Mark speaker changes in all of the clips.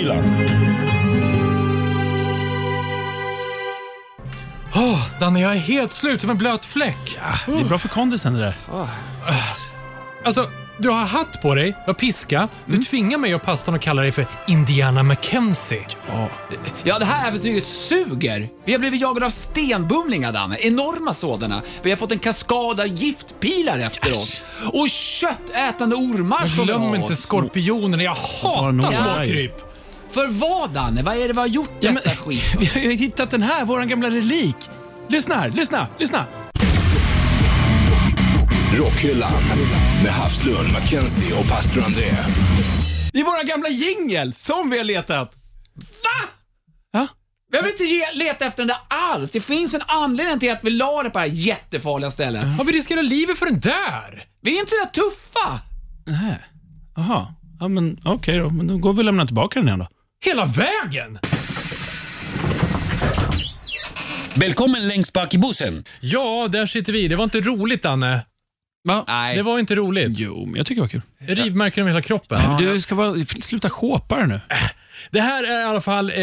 Speaker 1: Rockhyllan.
Speaker 2: Åh, Danne, jag är helt slut som en blöt fläck.
Speaker 3: Det är bra för kondisen det där.
Speaker 2: Alltså, du har hatt på dig, du har piska, du tvingar mig och pastorn att kalla dig för Indiana Mackenzie.
Speaker 4: Ja, det här äventyret suger. Vi har blivit jagade av stenbumlingar, Danne. Enorma sådana. Vi har fått en kaskad av giftpilar efter oss. Och köttätande ormar som
Speaker 2: Glöm inte skorpionerna, jag hatar
Speaker 3: Ja.
Speaker 2: småkryp.
Speaker 4: För vad, Danne? Vad är det vi har gjort
Speaker 3: Ja,
Speaker 4: detta
Speaker 3: men,
Speaker 4: skit
Speaker 3: vi
Speaker 4: för?
Speaker 3: har ju hittat den här, våran gamla relik. Lyssna här, lyssna, lyssna.
Speaker 1: Rockhyllan med Havslund, Mackenzie och pastor André.
Speaker 3: Det är våran gamla jingel som vi har letat.
Speaker 4: Va?
Speaker 3: Ja.
Speaker 4: Vi behöver inte ge, leta efter den där alls. Det finns en anledning till att vi la det på det här jättefarliga stället.
Speaker 2: Har vi riskerat livet för den där?
Speaker 4: Vi är inte så där tuffa.
Speaker 3: Nej. Jaha. Ja, men okej då. Men då går vi och lämnar tillbaka den igen då.
Speaker 2: Hela vägen?
Speaker 1: Välkommen längst bak i bussen.
Speaker 2: Ja, där sitter vi. Det var inte roligt, Danne.
Speaker 3: Va?
Speaker 4: Nej.
Speaker 2: Det var inte roligt.
Speaker 3: Jo, men jag tycker det var kul.
Speaker 2: Rivmärken över hela kroppen.
Speaker 3: Du ska bara, sluta shåpa det nu.
Speaker 2: Det här är i alla fall, eh,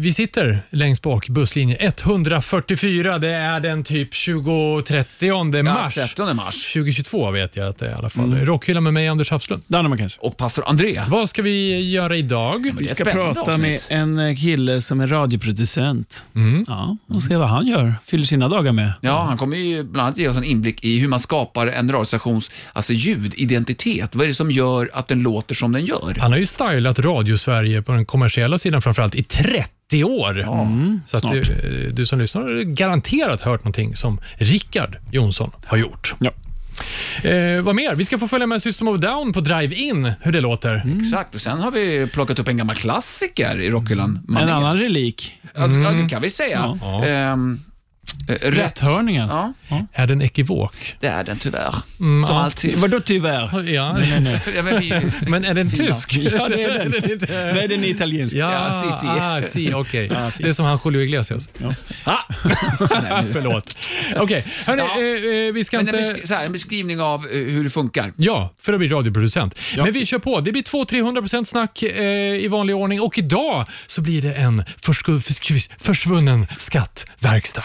Speaker 2: vi sitter längst bak, busslinje 144. Det är den typ 20-30 mars.
Speaker 4: 30 mars.
Speaker 2: 2022 vet jag att det är i alla fall. Rockhyllan med mig, Anders Hafslund.
Speaker 3: Danne Mackenzie.
Speaker 4: Och pastor André.
Speaker 2: Vad ska vi göra idag?
Speaker 3: Vi ska prata med
Speaker 4: avsnitt.
Speaker 3: en eh, kille som är radioproducent.
Speaker 2: Mm.
Speaker 3: Ja, och se vad han gör. Fyller sina dagar med.
Speaker 4: Ja, han kommer ju bland annat ge oss en inblick i hur man skapar en radiostations alltså ljudidentitet. Vad är det som gör att den låter som den gör?
Speaker 2: Han har ju stylat Radio-Sverige på den kommersiella sidan framförallt i 30 år.
Speaker 3: Mm,
Speaker 2: Så att du, eh, du som lyssnar har garanterat hört någonting som Rickard Jonsson har gjort.
Speaker 3: Ja.
Speaker 2: Eh, vad mer? Vi ska få följa med System of Down på Drive-In, hur det låter.
Speaker 4: Exakt, och sen har vi plockat upp en gammal klassiker i rockhyllan.
Speaker 3: En annan relik.
Speaker 4: Alltså, ja, det kan vi säga.
Speaker 2: Ja.
Speaker 4: Eh.
Speaker 3: Rätthörningen.
Speaker 4: Ja,
Speaker 2: Är den ekivok?
Speaker 4: det är den tyvärr.
Speaker 2: Mm,
Speaker 4: Som
Speaker 2: ja.
Speaker 4: alltid.
Speaker 3: Vadå tyvärr?
Speaker 2: Ja.
Speaker 3: Nej, nej.
Speaker 4: Ja, men vi,
Speaker 2: Men är den tysk?
Speaker 3: Ja, det är den.
Speaker 2: inte-
Speaker 3: Nej, den är italiensk.
Speaker 2: Ja,
Speaker 4: Ja, si, si.
Speaker 2: Ah, si, okej.
Speaker 3: Ja, si.
Speaker 2: Det är som han Julio Iglesias.
Speaker 4: ah,
Speaker 2: Förlåt. Okej, hörni,
Speaker 4: Ja.
Speaker 2: eh, eh, vi ska
Speaker 4: men en,
Speaker 2: inte...
Speaker 4: besk- så här, en beskrivning av eh, hur det funkar.
Speaker 2: Ja, för att bli radioproducent. Men vi kör på. Det blir 200-300% snack eh, i vanlig ordning och idag så blir det en försvunnen skattverkstad.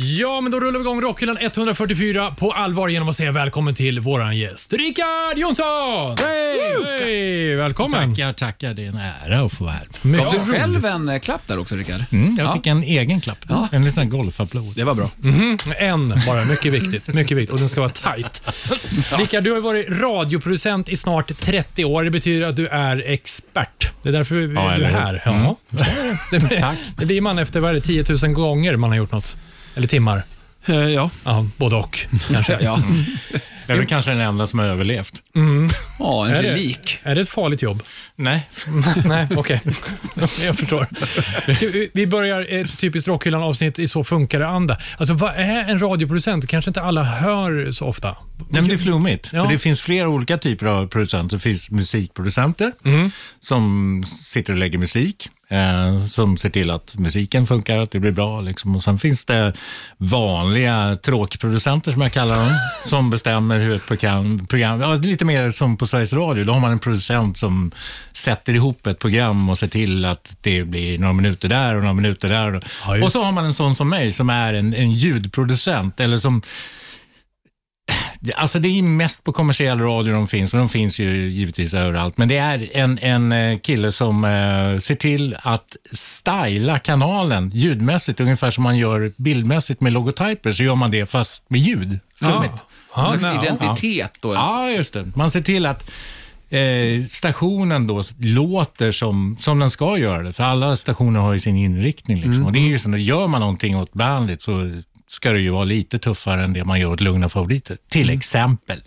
Speaker 2: Ja, men då rullar vi igång Rockhyllan 144 på allvar genom att säga välkommen till våran gäst, Rickard Jonsson! Hej! Hej! Välkommen!
Speaker 5: Tackar, tackar. Det är en ära att få vara här.
Speaker 2: Mycket
Speaker 4: Gav du
Speaker 2: roligt.
Speaker 4: själv en eh, klapp där också, Rickard?
Speaker 5: Mm, jag
Speaker 4: Ja.
Speaker 5: fick en egen klapp. En liten golfapplåd.
Speaker 3: Det var bra.
Speaker 2: En bara, mycket viktigt. Mycket viktigt. Och den ska vara tight. Rickard, du har varit radioproducent i snart 30 år. Det betyder att du är expert. Det är därför vi-
Speaker 5: Ja,
Speaker 2: du är
Speaker 5: eller hur?
Speaker 2: här. Ja, är det. Blir, det blir man efter vad är det, 10 000 gånger man har gjort något. Eller timmar.
Speaker 3: Eh, ja.
Speaker 2: Ja, både och kanske.
Speaker 3: ja.
Speaker 5: Jag är väl kanske den enda som har överlevt.
Speaker 4: Ja, en
Speaker 2: Är det?
Speaker 4: relik.
Speaker 2: Är det ett farligt jobb?
Speaker 5: Nej.
Speaker 2: Nej, okej. Jag förstår. Ska vi, vi börjar ett typiskt Rockhyllan-avsnitt i Så funkar det anda. Alltså, vad är en radioproducent? kanske inte alla hör så ofta.
Speaker 5: Nej, men det är flummigt.
Speaker 2: Ja.
Speaker 5: För det finns flera olika typer av producenter. Det finns musikproducenter som sitter och lägger musik. Eh, som ser till att musiken funkar, att det blir bra. Liksom. Och sen finns det vanliga tråkproducenter som jag kallar dem, som bestämmer hur ett program, program ja, lite mer som på Sveriges Radio, då har man en producent som sätter ihop ett program och ser till att det blir några minuter där och några minuter där.
Speaker 2: Ja,
Speaker 5: och så har man en sån som mig som är en, en ljudproducent, eller som Alltså det är mest på kommersiell radio de finns, men de finns ju givetvis överallt. Men det är en, en eh, kille som eh, ser till att styla kanalen ljudmässigt, ungefär som man gör bildmässigt med logotyper, så gör man det fast med ljud. Flummigt.
Speaker 2: Ja,
Speaker 4: En slags identitet då.
Speaker 5: Ja, just det. Man ser till att eh, stationen då låter som, som den ska göra det. För alla stationer har ju sin inriktning. Liksom. Och det är ju så, när gör man någonting åt bandet så ska det ju vara lite tuffare än det man gör åt lugna favoriter. Till exempel.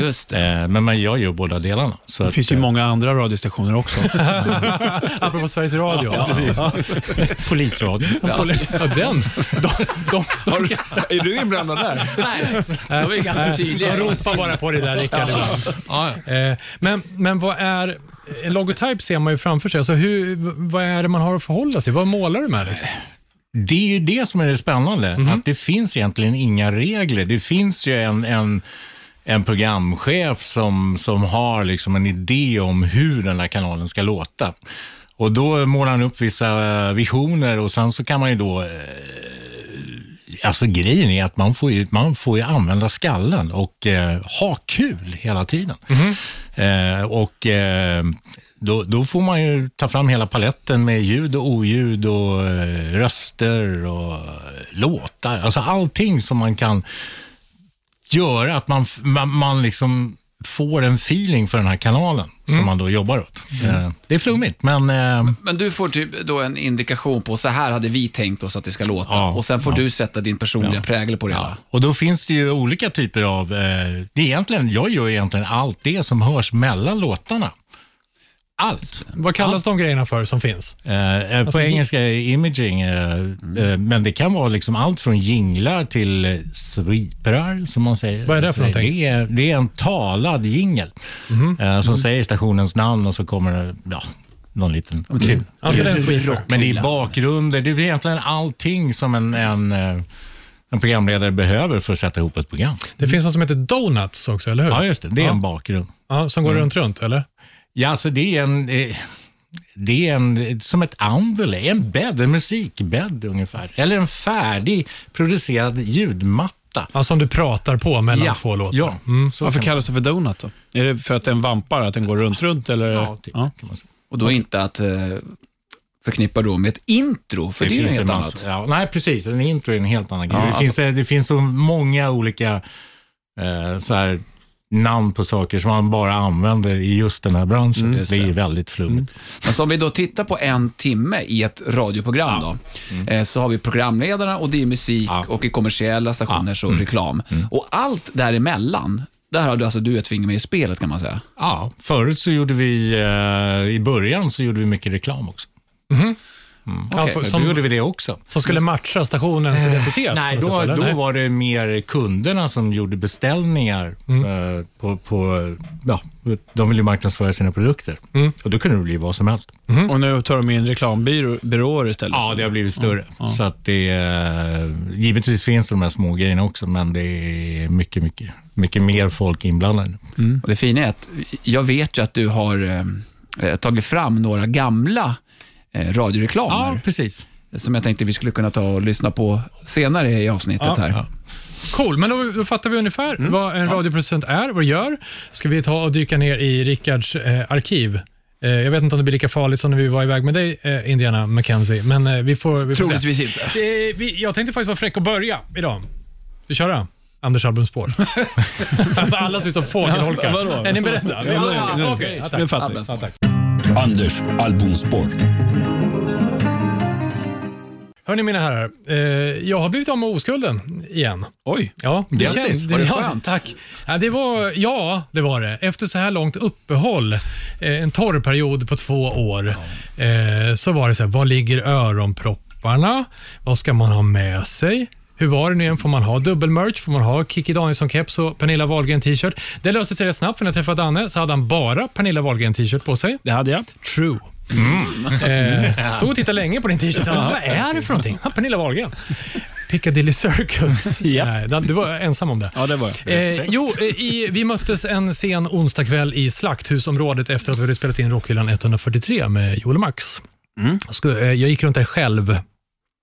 Speaker 4: Just det.
Speaker 5: Eh, men man gör ju båda delarna. Så
Speaker 3: Det
Speaker 5: att,
Speaker 3: finns ju
Speaker 5: eh,
Speaker 3: många andra radiostationer också.
Speaker 2: Apropå Sveriges Radio. Ja,
Speaker 5: precis. Polisradio.
Speaker 2: Ja, den. De, de, de,
Speaker 3: är du inblandad där?
Speaker 4: Nej, då är ganska tydliga.
Speaker 2: jag ropar bara på det där Rickard ibland. Eh, Men, men vad är... En logotyp ser man ju framför sig. Alltså hur, vad är det man har att förhålla sig Vad målar du med? Liksom?
Speaker 5: Det är ju det som är det spännande,
Speaker 2: Mhm.
Speaker 5: att det finns egentligen inga regler. Det finns ju en, en, en programchef som, som har liksom en idé om hur den här kanalen ska låta. Och då målar han upp vissa visioner och sen så kan man ju då eh, Alltså grejen är att man får ju, man får ju använda skallen och eh, ha kul hela tiden. Eh, och eh, då, då får man ju ta fram hela paletten med ljud och oljud och eh, röster och eh, låtar. Alltså allting som man kan göra att man, man, man liksom får en feeling för den här kanalen som man då jobbar åt. Eh, det är flummigt, men
Speaker 4: Men du får typ då en indikation på så här hade vi tänkt oss att det ska låta.
Speaker 5: Ja,
Speaker 4: och sen får
Speaker 5: ja.
Speaker 4: du sätta din personliga
Speaker 5: Ja.
Speaker 4: prägel på det hela.
Speaker 5: och då finns det ju olika typer av... Eh, det är egentligen, jag gör egentligen allt det som hörs mellan låtarna. Allt.
Speaker 2: Vad kallas de grejerna för som finns?
Speaker 5: Eh, eh,
Speaker 2: Alltså,
Speaker 5: på engelska är imaging, eh, eh, men det kan vara liksom allt från jinglar till eh, sweeprar, som man säger.
Speaker 2: Vad är det för
Speaker 5: Alltså,
Speaker 2: någonting?
Speaker 5: Det är, det är en talad jingel eh, som säger stationens namn och så kommer det ja, någon liten kul.
Speaker 2: Alltså det är.
Speaker 5: Men det är bakgrunder, det är egentligen allting som en, en, eh, en programledare behöver för att sätta ihop ett program.
Speaker 2: Det finns något som heter Donuts också, eller hur?
Speaker 5: Ja, just det. Det är
Speaker 2: Ja.
Speaker 5: en bakgrund.
Speaker 2: Ja, som går runt, runt, eller?
Speaker 5: Ja, alltså det är en... eh, Det är en, som ett andele, en bädd, en musikbädd ungefär. Eller en färdig producerad ljudmatta.
Speaker 2: Ja, som du pratar på mellan
Speaker 5: ja,
Speaker 2: två låtar.
Speaker 5: Ja,
Speaker 2: Mm.
Speaker 3: Varför kallas det för donut då? Är det för att den vampar, att den går runt, runt eller?
Speaker 5: ja, typ, kan man säga.
Speaker 4: Och då inte att eh, förknippa då med ett intro, för det, är ju helt
Speaker 5: en
Speaker 4: annat.
Speaker 5: Ja, nej, precis. En intro är en helt annan grej.
Speaker 4: Ja,
Speaker 5: det,
Speaker 4: alltså-
Speaker 5: finns, eh, det finns så många olika eh, så här, namn på saker som man bara använder i just den här branschen.
Speaker 4: Just
Speaker 5: det är
Speaker 4: det.
Speaker 5: väldigt flummigt.
Speaker 4: Men så om vi då tittar på en timme i ett radioprogram då, eh, så har vi programledarna och det är musik
Speaker 5: Ja.
Speaker 4: och i kommersiella stationer så reklam. Och allt däremellan, där har du alltså du ett finger med i spelet kan man säga.
Speaker 5: Ja, förut så gjorde vi, eh, i början så gjorde vi mycket reklam också.
Speaker 2: Ja,
Speaker 4: Okej,
Speaker 2: för,
Speaker 5: Då
Speaker 2: som,
Speaker 5: gjorde vi det också.
Speaker 2: som skulle matcha stationens identitet?
Speaker 5: Nej, då,
Speaker 2: sätt,
Speaker 5: då
Speaker 2: Nej.
Speaker 5: var det mer kunderna som gjorde beställningar.
Speaker 2: Mm.
Speaker 5: Eh, på, på, ja, de ville marknadsföra sina produkter.
Speaker 2: Mm.
Speaker 5: Och då kunde det bli vad som helst.
Speaker 3: Och nu tar de in reklambyråer istället?
Speaker 5: Ja, det har blivit större. Så att det, eh, givetvis finns det de här små grejerna också, men det är mycket, mycket, mycket mer folk inblandade. nu.
Speaker 4: Och det fina är att jag vet ju att du har eh, tagit fram några gamla eh, radioreklamer
Speaker 5: Ja, precis.
Speaker 4: som jag tänkte vi skulle kunna ta och lyssna på senare i avsnittet
Speaker 2: Ja,
Speaker 4: här.
Speaker 2: ja. Cool, men då, då fattar vi ungefär vad en radioproducent är, vad det gör. Ska vi ta och dyka ner i Rickards eh, arkiv. Eh, jag vet inte om det blir lika farligt som när vi var iväg med dig, eh, Indiana McKenzie, men eh, vi får, vi får se.
Speaker 3: Troligtvis inte.
Speaker 2: Eh, vi, jag tänkte faktiskt vara fräck och börja idag. Vi köra? Anders albumspår. Alla ser ut som fågelholkar.
Speaker 3: Ja,
Speaker 2: är ni beredda?
Speaker 3: Ja,
Speaker 2: Ja,
Speaker 3: nu-
Speaker 2: okej. Ja, tack.
Speaker 3: nu fattar vi.
Speaker 2: Ja, tack.
Speaker 1: Anders albumspår.
Speaker 2: Hörni mina herrar, eh, jag har blivit av med oskulden igen.
Speaker 3: Oj.
Speaker 2: Ja, det
Speaker 5: Grattis.
Speaker 2: känns...
Speaker 4: Var det
Speaker 2: ja,
Speaker 4: skönt?
Speaker 2: Tack. Ja, det var, ja, det var det. Efter så här långt uppehåll, eh, en torr period på två år, eh, så var det så här, var ligger öronpropparna? Vad ska man ha med sig? Hur var det nu igen? Får man ha dubbelmerch? Får man ha Kikki Danielsson-keps och Pernilla Wahlgren t-shirt? Det löste sig rätt snabbt, för när jag träffade Danne så hade han bara Pernilla Wahlgren t-shirt på sig.
Speaker 3: Det hade jag.
Speaker 2: True. Eh, stod och tittade länge på din t-shirt. Vad är det för någonting? Ja, Pernilla Wahlgren. Piccadilly Circus. Dan- du var ensam om det.
Speaker 3: Ja, det var jag.
Speaker 2: Eh, jo, eh, i, vi möttes en sen onsdagkväll i Slakthusområdet efter att vi hade spelat in Rockhyllan 143 med Joel och Max.
Speaker 3: Mm.
Speaker 2: Eh, Jag gick runt där själv.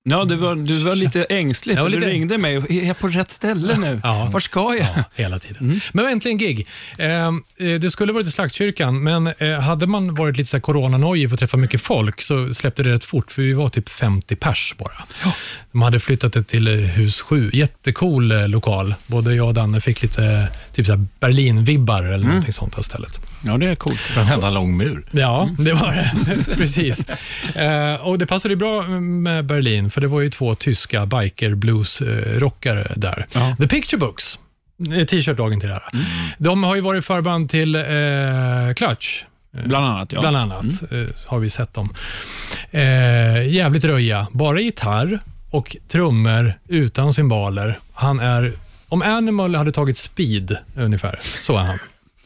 Speaker 3: Ja, du var, du var lite ängslig, för
Speaker 2: var
Speaker 3: du
Speaker 2: lite-
Speaker 3: ringde mig. Är jag på rätt ställe nu?
Speaker 2: Ja.
Speaker 3: Var ska jag?
Speaker 2: Ja, hela tiden. Men äntligen gig. Eh, eh, det skulle varit i Slaktkyrkan, men eh, hade man varit lite coronanojig för att träffa mycket folk så släppte det rätt fort, för vi var typ 50 pers bara. De hade flyttat det till eh, hus 7. Jättecool eh, lokal. Både jag och Danne fick lite typ Berlin-vibbar eller någonting sånt här stället.
Speaker 3: Ja, det är coolt.
Speaker 5: En enda lång mur.
Speaker 2: Ja, det var det. Precis. Eh, och Det passade ju bra med Berlin, för det var ju två tyska biker blues-rockare där.
Speaker 3: Ja.
Speaker 2: The Picture Books, eh, t-shirt-dagen till det här. De har ju varit förband till eh, Clutch. eh,
Speaker 3: Bland annat, ja.
Speaker 2: Bland annat eh, har vi sett dem. Eh, jävligt röja. Bara gitarr och trummor utan cymbaler. Han är... Om Animal hade tagit speed ungefär, så är han.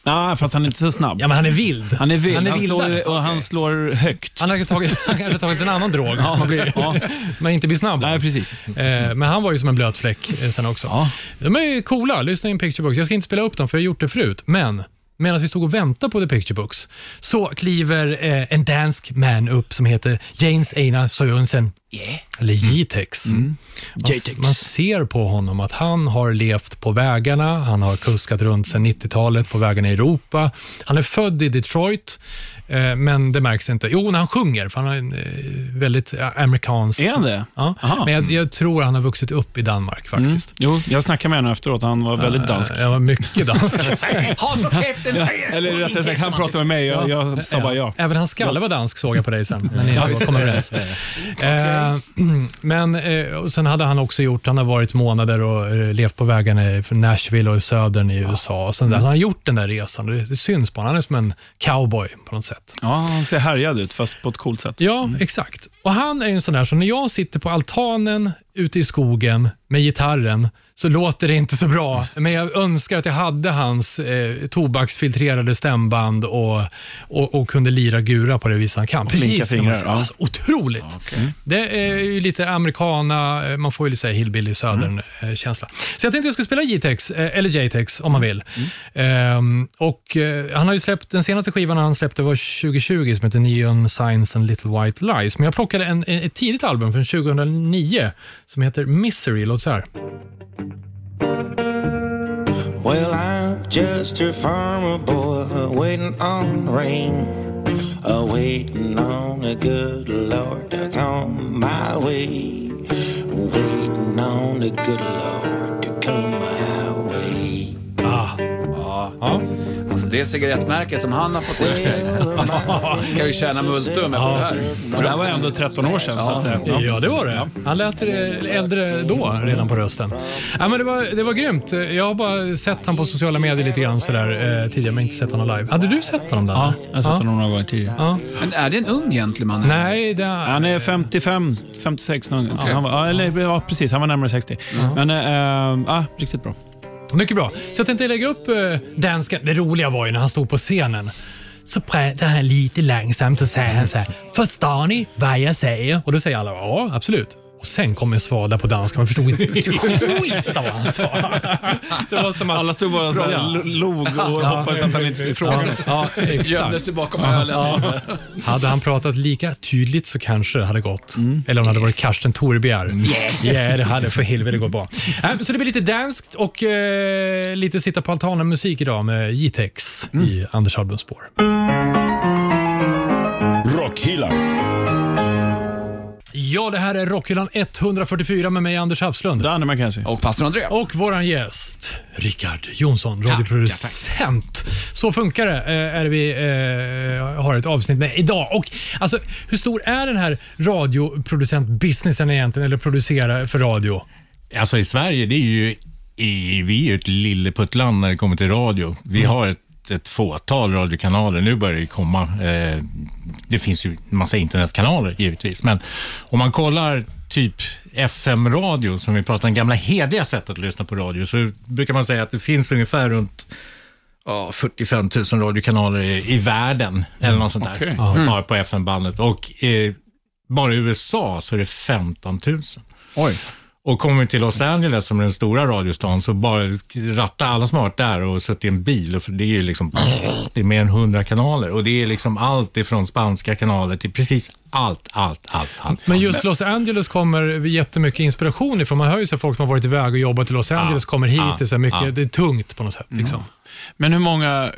Speaker 3: Ja, fast han är inte så snabb.
Speaker 2: Ja, men han är vild.
Speaker 3: Han är vild.
Speaker 2: Han, är
Speaker 3: Han, slår, och han slår högt.
Speaker 2: Han har tagit, han kanske tagit en annan drog som man blir,
Speaker 3: ja.
Speaker 2: men inte blir snabb.
Speaker 3: Nej, precis.
Speaker 2: Eh, Men han var ju som en blöt fläck eh, sen också.
Speaker 3: Ja.
Speaker 2: De är ju coola. Lyssna in Picture Books. Jag ska inte spela upp dem, för jag har gjort det förut. Men medan vi stod och väntade på The Picture Books så kliver eh, en dansk man upp som heter James Einar Sørensen. Eller Jitex. Man,
Speaker 3: Jitex.
Speaker 2: man ser på honom att han har levt på vägarna. Han har kuskat runt sedan 90-talet på vägarna i Europa. Han är född i Detroit, men det märks inte. Jo, när han sjunger, för han har en eh, väldigt eh, amerikansk...
Speaker 3: Är han det?
Speaker 2: Ja,
Speaker 3: Aha.
Speaker 2: men jag, jag tror han har vuxit upp i Danmark
Speaker 3: Mm.
Speaker 2: faktiskt.
Speaker 3: Jo, jag snackade med honom efteråt. Han var väldigt dansk.
Speaker 2: Eh, Jag var mycket dansk.
Speaker 4: Ha så käften!
Speaker 3: Eller rättare sagt, han pratade med mig. Jag, jag sa bara ja.
Speaker 2: Även hans skalle var dansk såg jag på dig sen, när ni kom överens. Eh, men eh, och sen hade han också gjort, han har varit månader och eh, levt på vägarna från Nashville och i södern i USA. Och sen där. Han har gjort den där resan det syns på honom. Han är som en cowboy på något sätt.
Speaker 3: Ja, han ser härjad ut, fast på ett coolt sätt.
Speaker 2: Ja, exakt. Och han är en sån där, så när jag sitter på altanen ute i skogen med gitarren, så låter det inte så bra. Men jag önskar att jag hade hans eh, tobaksfiltrerade stämband och, och, och kunde lira gura på det vis han kan.
Speaker 3: flinka
Speaker 2: Precis,
Speaker 3: fingrar, ja.
Speaker 2: alltså, otroligt. Det är ju lite americana, eh, man får ju säga hillbilly södern-känsla. Så jag tänkte jag skulle spela J-Tex, eh, eller J-Tex om man vill. Ehm, och eh, han har ju släppt, den senaste skivan han släppte var 2020 som heter Neon Signs and Little White Lies. Men jag plockade en, ett tidigt album från 2009 som heter Misery. Låt så här.
Speaker 6: Well, I'm just a farmer boy waiting on rain, waiting on the good Lord to come my way, waiting on the good Lord to come my way.
Speaker 2: Ja.
Speaker 4: Alltså det cigarettmärket som han har fått i sig kan ju tjäna multum efter det här.
Speaker 3: Och det här var ändå 13 år sedan. Så att, eh,
Speaker 2: Ja, det var det. Han lät äldre då, redan på rösten. Ja, men det, var, det var grymt. Jag har bara sett honom på sociala medier lite grann sådär, eh, tidigare, men inte sett honom live. Hade du sett honom där?
Speaker 3: Ja, jag har sett honom några gånger tidigare.
Speaker 2: Ja.
Speaker 4: Men är det en ung gentleman?
Speaker 2: Nej, det är...
Speaker 3: Han är 55, 56 någon. Så han var, ja, eller, ja, precis. Han var närmare 60. Men, äh, ja, riktigt bra.
Speaker 2: Mycket bra. Så jag tänkte lägga upp uh, dansken. Det roliga var ju när han stod på scenen. Så pratade han lite långsamt och sa han så här, förstår ni vad jag säger? Och då säger alla, ja absolut. Och sen kom en svada på danska, man förstod inte skit av vad han sa. Det var som att...
Speaker 3: Alla stod bara så här,
Speaker 2: Ja.
Speaker 3: lo- log och hoppades att han inte skulle fråga.
Speaker 2: Ja, ja,
Speaker 4: Gömde
Speaker 2: exakt.
Speaker 4: sig bakom ölen.
Speaker 2: Hade han pratat lika tydligt så kanske det hade gått. Eller om det hade varit Karsten Torebjer. Ja, det hade för helvete gått bra. Äh, Så det blir lite danskt och eh, lite sitta på altanen-musik idag med J-Tex i Anders albumspår.
Speaker 1: Rockhyllan.
Speaker 2: Ja, det här är Rockhyllan 144 med mig, Anders Hafslund.
Speaker 3: Danne McKenzie.
Speaker 4: Och pastor André.
Speaker 2: Och våran gäst, Rickard Jonsson, radioproducent. Så funkar det, eh, är det vi eh, har ett avsnitt med idag. Och alltså, Hur stor är den här radioproducentbusinessen egentligen, eller producera för radio?
Speaker 5: Alltså i Sverige, det är ju, i, vi är ju ett lilleputtland när det kommer till radio. Vi har ett, ett fåtal radiokanaler. Nu börjar det komma. Eh, det finns ju en massa internetkanaler givetvis, men om man kollar typ FM-radio, som vi pratar om, gamla hederliga sättet att lyssna på radio, så brukar man säga att det finns ungefär runt ja, 45 000 radiokanaler i, i världen, eller något sånt där,
Speaker 3: okej.
Speaker 5: bara på FM-bandet. Och eh, bara i USA så är det 15 000.
Speaker 3: Oj.
Speaker 5: Och kommer vi till Los Angeles som är den stora radiostan så bara ratta alla som har varit där och suttit i en bil. Och för det är ju liksom, det är mer än 100 kanaler och det är liksom allt ifrån spanska kanaler till precis allt, allt, allt, allt.
Speaker 2: Men just Los Angeles kommer jättemycket inspiration ifrån. Man hör ju så folk som har varit iväg och jobbat i Los Angeles kommer hit.
Speaker 5: ja,
Speaker 2: så mycket,
Speaker 5: ja.
Speaker 2: det är tungt på något sätt. Liksom.
Speaker 3: Men hur många,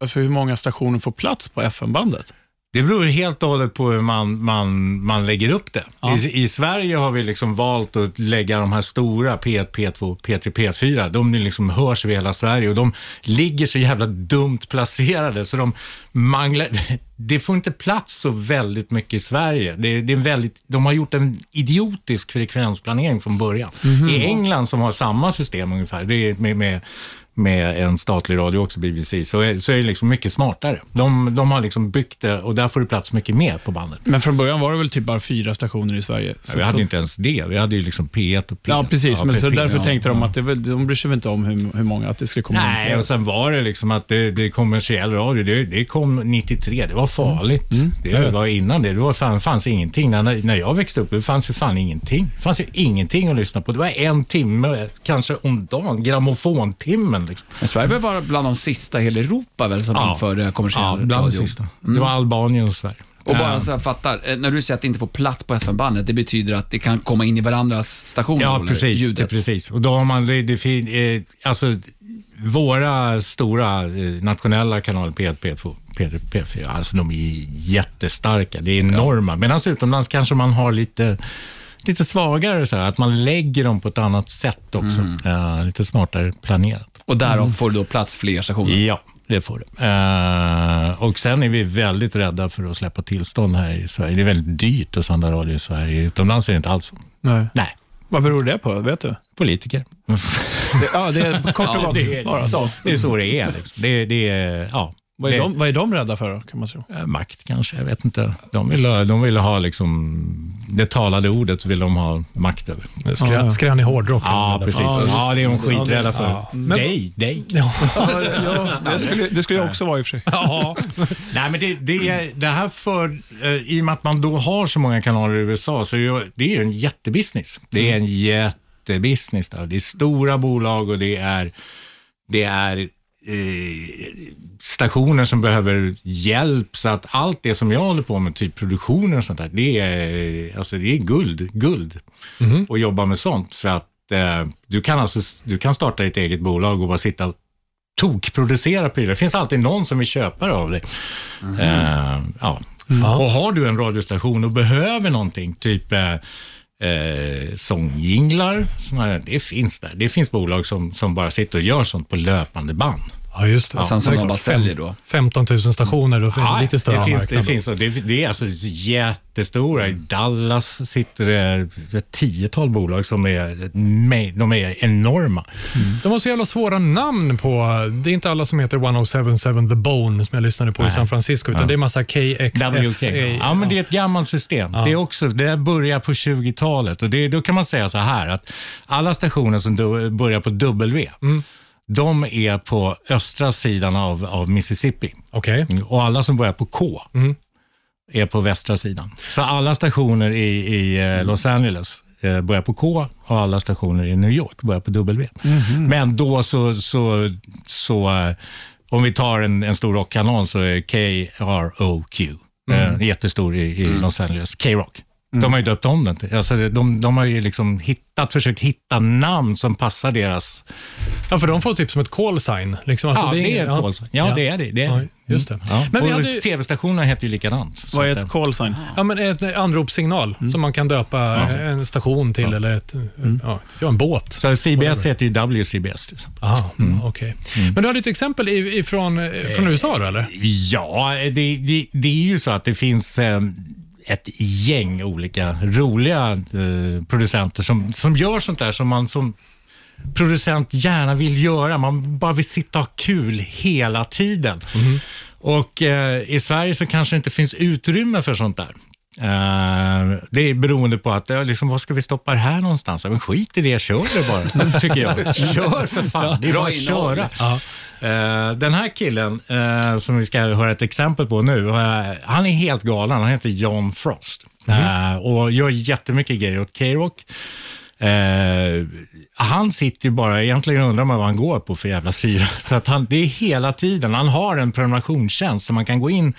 Speaker 3: alltså hur många stationer får plats på FM-bandet?
Speaker 5: Det beror helt och hållet på hur man, man, man lägger upp det. I, I Sverige har vi liksom valt att lägga de här stora P1, P2, P3, P4. De liksom hörs över hela Sverige och de ligger så jävla dumt placerade så de manglar. det får inte plats så väldigt mycket i Sverige. Det, det är väldigt, de har gjort en idiotisk frekvensplanering från början. I England som har samma system ungefär, det är med, med med en statlig radio också, BBC, så är, så är det liksom mycket smartare. De, de har liksom byggt det och där får det plats mycket mer på bandet.
Speaker 3: Men från början var det väl typ bara fyra stationer i Sverige? Så
Speaker 5: vi hade
Speaker 3: de-
Speaker 5: inte ens det. Vi hade ju liksom P1 och P1.
Speaker 3: Ja, precis. men så
Speaker 5: P1,
Speaker 3: därför
Speaker 5: ja,
Speaker 3: tänkte de
Speaker 5: ja.
Speaker 3: att det, väl- de bryr sig väl inte om hur, hur många, att det skulle komma
Speaker 5: Nej, och sen var det liksom att det, det är kommersiell radio, det, det kom 93, det var farligt.
Speaker 3: Mm. jag
Speaker 5: Det var innan det, det var fan, fanns ingenting. När, när jag växte upp, det fanns ju fan ingenting. Det fanns ju ingenting att lyssna på. Det var en timme, kanske om dagen, grammofontimmen. Liksom.
Speaker 4: Men Sverige var bland de sista i hela Europa väl, som
Speaker 5: Ja.
Speaker 4: införde kommersiell
Speaker 5: Ja, bland
Speaker 4: radio.
Speaker 5: de sista. Det var Albanien och Sverige.
Speaker 4: Och bara
Speaker 5: Ja.
Speaker 4: så jag fattar, eh, när du säger att det inte får plats på FM-bandet, det betyder att det kan komma in i varandras stationer?
Speaker 5: Ja, precis. Det,
Speaker 4: Ljudet.
Speaker 5: precis. Och då har man, det, det, eh, alltså, våra stora eh, nationella kanaler, P1, P2, P3, P4, alltså de är jättestarka. Det är enorma. Medan utomlands kanske man har lite, lite svagare, så här, att man lägger dem på ett annat sätt också. Eh, lite smartare planerat.
Speaker 4: Och därav får det då plats fler stationer?
Speaker 5: Ja, det får det. Eh, och sen är vi väldigt rädda för att släppa tillstånd här i Sverige. Det är väldigt dyrt att sända radio i Sverige. Utomlands är det inte alls så.
Speaker 3: Nej.
Speaker 5: Nej,
Speaker 3: Vad beror det på? Vet du?
Speaker 5: politiker.
Speaker 3: Det, ja, det är kort och
Speaker 4: Ja,
Speaker 3: gott.
Speaker 5: det är
Speaker 3: bara.
Speaker 5: så. Det är så det är. Liksom. Det, det är, ja.
Speaker 3: Vad, är
Speaker 5: det,
Speaker 3: de, vad är de rädda för då, kan man tro?
Speaker 5: eh, Makt kanske, jag vet inte. De vill, ha- de vill ha liksom, det talade ordet vill de ha makt över.
Speaker 3: Ja.
Speaker 2: skrän i hårdrock.
Speaker 5: Ja, precis.
Speaker 3: Ja,
Speaker 5: Ja, det är de skiträdda för.
Speaker 2: Ja. Men-
Speaker 5: Dig, dig.
Speaker 2: Ja.
Speaker 3: det, skulle, det skulle jag också vara i och för sig.
Speaker 2: ja.
Speaker 5: Nej, men det, det, är- det här för, eh, i och med att man då har så många kanaler i USA, så är det, är ju en jättebusiness. Det är en jättebusiness. Där. Det är stora bolag och det är, det är stationer som behöver hjälp. Så att allt det som jag håller på med, typ produktioner och sånt där, det är, alltså det är guld. guld att jobba med sånt. För att eh, du, kan alltså, du kan starta ditt eget bolag och bara sitta och tokproducera prylar. Det finns alltid någon som vill köpa det av dig. Eh, ja. Och har du en radiostation och behöver någonting, typ eh, eh, sångjinglar, såna här, det finns där. Det finns bolag som, som bara sitter och gör sånt på löpande band
Speaker 2: ja, just det.
Speaker 4: Och sen som de bara säljer då?
Speaker 2: 15 000 stationer, då finns det lite större
Speaker 5: det finns,
Speaker 2: marknad
Speaker 5: det, finns, det, det är alltså jättestora. I Dallas sitter det ett tiotal bolag som är, de är enorma.
Speaker 2: De har så jävla svåra namn på... Det är inte alla som heter 1077 The Bone som jag lyssnade på i San Francisco, utan det är massa KXFA.
Speaker 5: Ja, men det är ett gammalt system. Det, är också, det börjar på 20-talet och det, då kan man säga så här att alla stationer som du, börjar på W, de är på östra sidan av, av Mississippi.
Speaker 2: Okej.
Speaker 5: Och alla som börjar på K är på västra sidan. Så alla stationer i, i eh, Los Angeles eh, börjar på K och alla stationer i New York börjar på W. Men då så, så, så eh, om vi tar en, en stor rockkanal så är KROQ eh, jättestor i, i Los Angeles. K-Rock. De har ju döpt om den. till- Alltså, de, de har ju liksom hittat, försökt hitta namn som passar deras...
Speaker 2: Ja, för de får typ som ett call sign. Liksom. Alltså,
Speaker 5: ja, det är ett call sign. Ja, det är det. det, är
Speaker 2: Ja, just det.
Speaker 5: Ja.
Speaker 2: Men vi
Speaker 5: och
Speaker 2: hade ju-
Speaker 5: tv-stationerna heter ju likadant.
Speaker 3: Vad är ett
Speaker 5: eh,
Speaker 3: call sign?
Speaker 2: Ja, men ett anropssignal som man kan döpa en station till eller ett, ja, ja, en båt.
Speaker 5: Så CBS heter ju WCBS till exempel.
Speaker 2: Aha, mm. okej. Men du har lite exempel i- ifrån, eh, från USA då, eller?
Speaker 5: Ja, det, det, det är ju så att det finns eh, ett gäng olika roliga eh, producenter som, som gör sånt där som man som producent gärna vill göra. Man bara vill sitta och ha kul hela tiden. Och eh, i Sverige så kanske det inte finns utrymme för sånt där. Eh, det är beroende på att, ja, liksom, vad ska vi stoppa det här någonstans? Ja, Men skit i det, kör det bara, tycker jag. Kör för fan, det är bara att köra. Eh, den här killen eh, som vi ska höra ett exempel på nu, eh, han är helt galen. Han heter John Frost Eh, och gör jättemycket grejer åt K-Rock. Eh, han sitter ju bara, egentligen undrar man vad han går på för jävla syra. För att han, det är hela tiden, han har en prenumerationstjänst som man kan gå in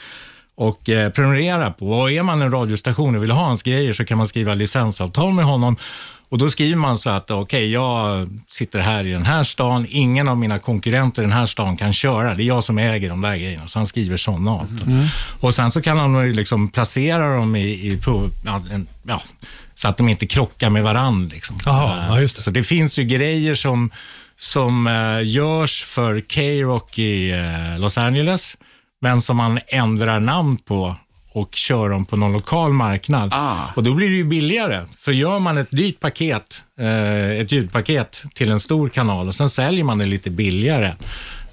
Speaker 5: och eh, prenumerera på. Och är man en radiostation och vill ha hans grejer så kan man skriva licensavtal med honom. Och då skriver man så att okej, jag sitter här i den här stan, ingen av mina konkurrenter i den här stan kan köra. Det är jag som äger de där grejerna. Så han skriver sådana avtal. Och sen så kan han ju liksom placera dem i, i ja, så att de inte krockar med varandra. Liksom.
Speaker 2: Jaha,
Speaker 5: Eh,
Speaker 2: det.
Speaker 5: Så det finns ju grejer som, som eh, görs för K-Rock i eh, Los Angeles, men som man ändrar namn på och kör dem på någon lokal marknad.
Speaker 4: Ah.
Speaker 5: Och då blir det ju billigare. För gör man ett dyrt paket, eh, ett ljudpaket till en stor kanal och sen säljer man det lite billigare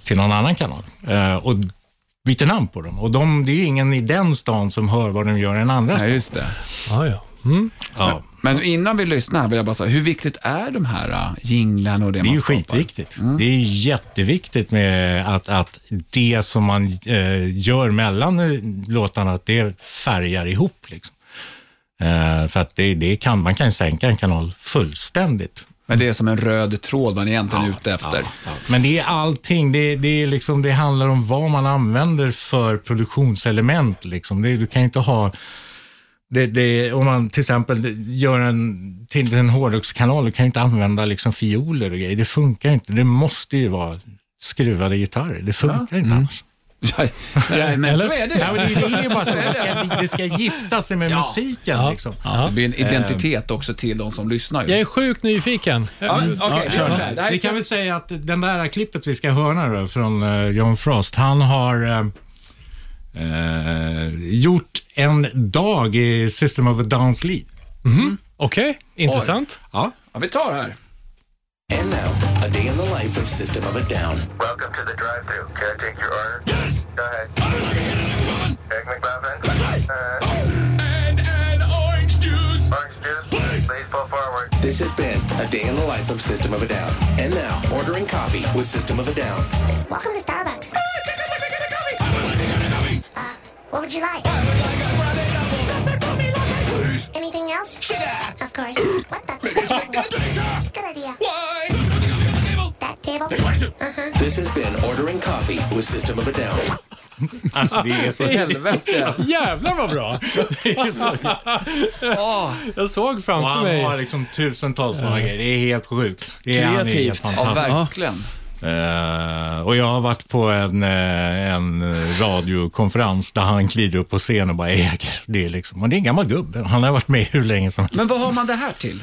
Speaker 5: till någon annan kanal eh, och byter namn på dem. Och de, det är ju ingen i den stan som hör vad de gör i den andra
Speaker 4: Ja,
Speaker 5: stan.
Speaker 4: just det.
Speaker 2: Ja, ja. Mm.
Speaker 5: Ja.
Speaker 4: Men innan vi lyssnar vill jag bara säga, hur viktigt är de här uh, jinglarna och det,
Speaker 5: Det är
Speaker 4: man
Speaker 5: ju
Speaker 4: skapar?
Speaker 5: skitviktigt. Det är jätteviktigt med att, att det som man eh, gör mellan eh, låtarna, att det färgar ihop. Liksom. Eh, för att det, det kan, man kan sänka en kanal fullständigt.
Speaker 4: Men det är som en röd tråd man egentligen är ute efter.
Speaker 5: Men det är allting. Det, det, är liksom, det handlar om vad man använder för produktionselement. Liksom. Det, du kan ju inte ha... Det, det, om man till exempel gör en till en hårdrockskanal, du kan ju inte använda liksom fioler och grejer. Det funkar inte. Det måste ju vara skruvade gitarrer. Det funkar inte annars.
Speaker 4: Ja, ja, men så är det.
Speaker 5: Ja, men det, det är ju bara så. Det ska, det ska gifta sig med
Speaker 4: Ja.
Speaker 5: musiken.
Speaker 2: Ja.
Speaker 5: Liksom.
Speaker 2: Ja.
Speaker 4: Det blir en identitet också till de som lyssnar. Ju.
Speaker 2: Jag är sjukt nyfiken.
Speaker 4: Ja, men, Okej, vi
Speaker 5: Vi kan väl säga att den där klippet vi ska höra då, från eh, John Frost, han har eh, eh, gjort en dag i System of a Downs Lead.
Speaker 2: Okej, intressant.
Speaker 5: Ja.
Speaker 4: Ja, vi tar det här.
Speaker 1: And now, a day in the life of System of a Down.
Speaker 7: Welcome to the drive-thru. Can I take your order? Yes. Go ahead. Egg McMuffin. Uh,
Speaker 8: And an orange juice.
Speaker 7: orange juice. Please. Please pull forward.
Speaker 1: This has been a day in the life of System of a Down. And now, ordering coffee with System of a Down.
Speaker 9: Welcome to Starbucks. What would you like? Anything else? Of course. What the? Good idea.
Speaker 8: Why?
Speaker 9: That table?
Speaker 1: This has been ordering coffee with System of a Down.
Speaker 5: Alltså det är så...
Speaker 4: Helvete.
Speaker 2: Jävlar vad bra!
Speaker 5: så
Speaker 2: Jag såg
Speaker 5: och
Speaker 2: framför
Speaker 5: han
Speaker 2: mig.
Speaker 5: har liksom tusentals sådana grejer. Det är helt sjukt. Det är, han
Speaker 3: Kreativt.
Speaker 4: ja, verkligen.
Speaker 5: Eh, och jag har varit på en, eh, en radiokonferens där han kliver upp på scen och bara äger. Det är, liksom, och det är en gammal gubbe. Han har varit med hur länge som helst.
Speaker 4: Men vad har man det här till?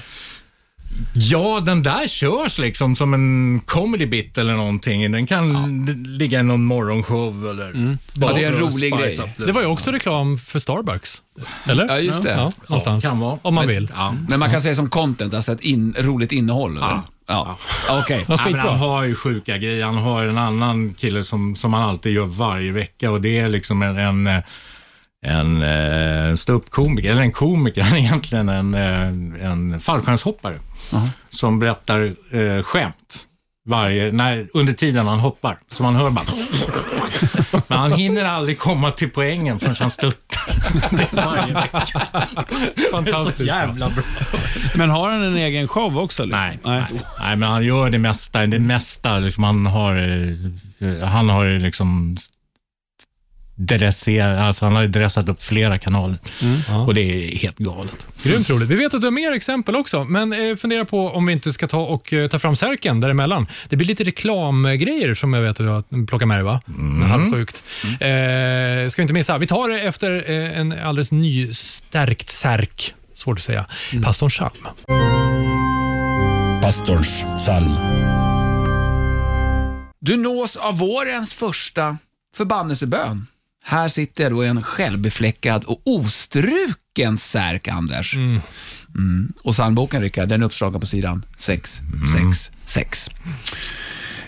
Speaker 5: Ja, den där körs liksom som en comedy bit eller någonting. Den kan ligga i någon morgonshow eller...
Speaker 4: Ja, det är en rolig grej.
Speaker 5: det.
Speaker 2: Det var ju också reklam för Starbucks. Eller?
Speaker 4: Ja, just det.
Speaker 2: Ja, någonstans.
Speaker 5: kan vara.
Speaker 2: Om man vill.
Speaker 5: Ja.
Speaker 4: Men man kan säga som content, alltså ett in, roligt innehåll? Eller?
Speaker 5: Ja.
Speaker 4: Okej.
Speaker 2: Vad
Speaker 5: Ja, men han har ju sjuka grejer. Han har en annan kille som, som han alltid gör varje vecka och det är liksom en, en, eh, en, en ståuppkomiker, eller en komiker, han är egentligen en, eh, en fallskärmshoppare som berättar eh, skämt varje, när, under tiden han hoppar. Så man hör bara... Men han hinner aldrig komma till poängen förrän han störtar. Varje vecka.
Speaker 2: Fantastiskt.
Speaker 5: Så jävla bra.
Speaker 3: Men har han en egen show också? Liksom?
Speaker 5: Nej, nej. nej, men han gör det mesta. Det mesta liksom, han har, eh, han har liksom dresserat, alltså han har ju dressat upp flera kanaler och det är helt galet.
Speaker 2: Grymt roligt. Vi vet att du har mer exempel också, men eh, fundera på om vi inte ska ta och eh, ta fram särken däremellan. Det blir lite reklamgrejer som jag vet att du har plockat med dig, va? Mm. Halvsjukt. Eh, ska vi inte missa. Vi tar det efter eh, en alldeles nystärkt särk. Svårt att säga. Pastorn Psalm.
Speaker 10: Pastorns psalm.
Speaker 4: Du nås av vårens första förbannelsebön. Här sitter då en självbefläckad och ostruken särk, Anders. Mm. Och psalmboken, Rickard, den är uppslagen på sidan 666.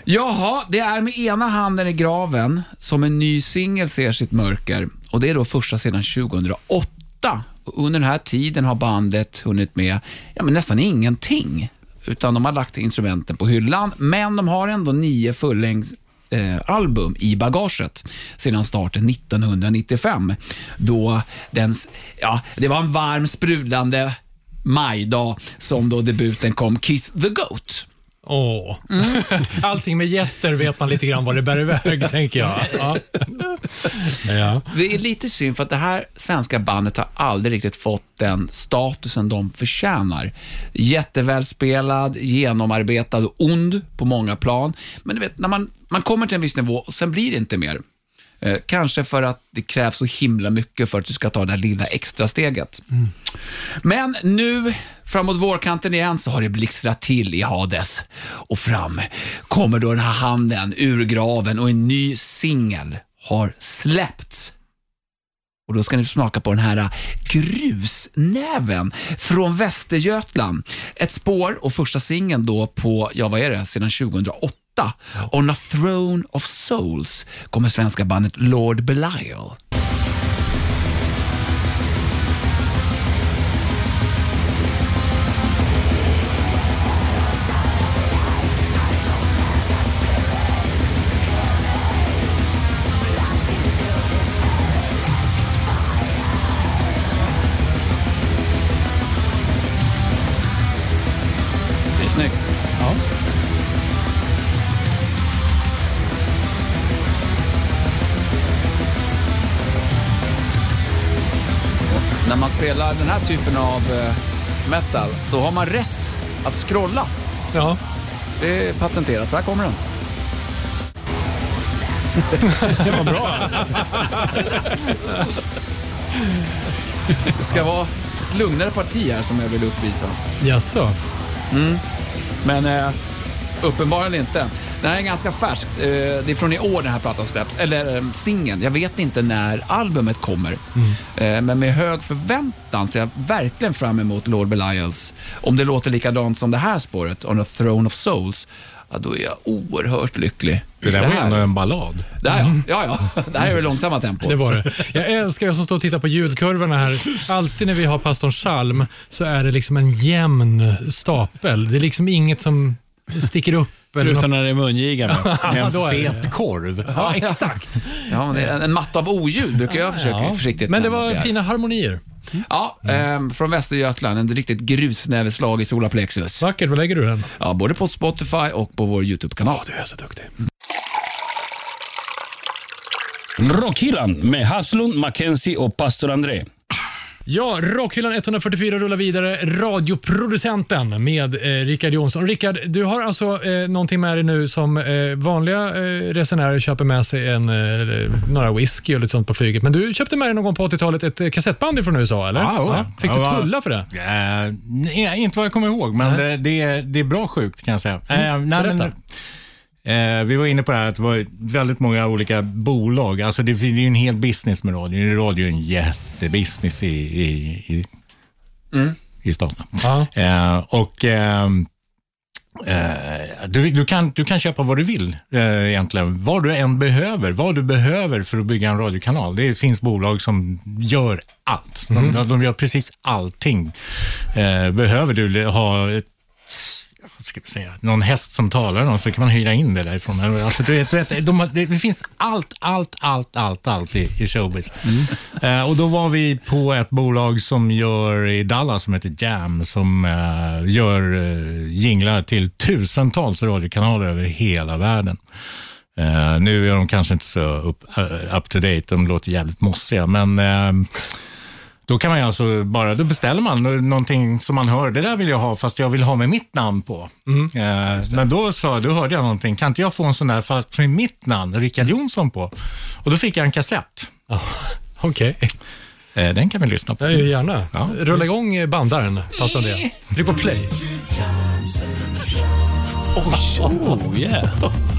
Speaker 4: Jaha, det är med ena handen i graven som en ny singel ser sitt mörker. Och Det är då första sedan 2008. Och under den här tiden har bandet hunnit med ja, men nästan ingenting. Utan de har lagt instrumenten på hyllan, men de har ändå nio fullängds Eh, album i bagaget sedan starten 1995. Då den, ja, det var en varm, sprudlande majdag som då debuten kom, Kiss the Goat.
Speaker 2: Åh. Allting med jätter vet man lite grann var det bär iväg, tänker jag. Ja. Ja.
Speaker 4: Det är lite synd för att det här svenska bandet har aldrig riktigt fått den statusen de förtjänar. Jättevälspelad, genomarbetad och ond på många plan. Men du vet, när man, man kommer till en viss nivå och sen blir det inte mer. Eh, kanske för att det krävs så himla mycket för att du ska ta det där lilla extra steget. Men nu, framåt vårkanten igen, så har det blixtrat till i Hades. Och fram kommer då den här handen ur graven och en ny singel har släppts. Och Då ska ni smaka på den här grusnäven från Västergötland. Ett spår och första singeln då på, ja vad är det, sedan 2008. On a throne of souls kommer svenska bandet Lord Belial. Spelar den här typen av eh, metal, då har man rätt att scrolla.
Speaker 2: Ja.
Speaker 4: Det är patenterat. Så här kommer den.
Speaker 3: Det var bra.
Speaker 4: Det ska vara ett lugnare parti här som jag vill uppvisa.
Speaker 2: Jaså?
Speaker 4: Men eh, uppenbarligen inte. Den här är ganska färsk. Eh, det är från i år den här plattan släpps. Eller eh, singeln. Jag vet inte när albumet kommer. Eh, men med hög förväntan ser jag verkligen fram emot Lord Belials. Om det låter likadant som det här spåret, On a throne of souls, ja, då är jag oerhört lycklig.
Speaker 5: Det där var ju ändå en ballad.
Speaker 4: Det här, ja. ja, ja. Det här är det långsamma tempot.
Speaker 2: Det var det. Jag älskar att som står och tittar på ljudkurvorna här. Alltid när vi har pastorn Salm så är det liksom en jämn stapel. Det är liksom inget som sticker upp. Eller
Speaker 3: Förutom när det är mungiga med.
Speaker 2: Det.
Speaker 5: Fet korv.
Speaker 2: Ja, exakt.
Speaker 4: Ja, det är en, en matta av oljud brukar jag försöka
Speaker 2: Ja.
Speaker 4: försiktigt
Speaker 2: Men det var fina harmonier.
Speaker 4: Ja, ehm, från Västergötland. En riktigt grusnäveslag i solarplexus.
Speaker 2: Vackert. Var lägger du den?
Speaker 4: Ja, både på Spotify och på vår YouTube-kanal.
Speaker 2: Du är så duktig.
Speaker 10: Rockhyllan med Haslund, Mackenzie och pastor André.
Speaker 2: Ja, Rockhyllan 144 rullar vidare. Radioproducenten med eh, Rickard Jonsson. Rickard, du har alltså eh, någonting med dig nu som eh, vanliga eh, resenärer köper med sig en, eh, några whisky och lite sånt på flyget. Men du köpte med dig någon gång på 80-talet ett eh, kassettband från USA, eller?
Speaker 5: Ja.
Speaker 2: Fick du
Speaker 5: Ja,
Speaker 2: tulla för det?
Speaker 5: Eh, nej, inte vad jag kommer ihåg, men det, det, är- det är bra sjukt kan jag säga. Eh, nej, men,
Speaker 2: berätta.
Speaker 5: Eh, vi var inne på det här att det var väldigt många olika bolag. Alltså det, det är ju en hel business med radio. Radio är en jättebusiness i, i, i, i staterna.
Speaker 2: Ja.
Speaker 5: Eh, och ehm, eh, du, du, kan, du kan köpa vad du vill eh, egentligen. Vad du än behöver. Vad du behöver för att bygga en radiokanal. Det finns bolag som gör allt. De, de, de gör precis allting. Eh, behöver du ha ett ska vi säga, någon häst som talar någon så kan man hyra in det därifrån. Alltså, du vet, du vet, de det, finns allt, allt, allt, allt, allt i, i showbiz. Eh, och då var vi på ett bolag som gör i Dallas som heter Jam, som eh, gör eh, jinglar till tusentals radiokanaler över hela världen. Eh, nu är de kanske inte så up, eh, up to date, de låter jävligt mossiga, men eh, då kan man ju alltså bara, då beställer man någonting som man hör, det där vill jag ha fast jag vill ha med mitt namn på. Eh, men då sa då hörde jag någonting, kan inte jag få en sån där fast med mitt namn, Rickard Jonsson på? Och då fick jag en kassett.
Speaker 2: Okej,
Speaker 5: Eh, den kan vi lyssna på.
Speaker 2: gör gärna.
Speaker 5: Ja,
Speaker 2: Rulla igång eh, bandaren, pastor André. Tryck på play.
Speaker 3: Oh yeah.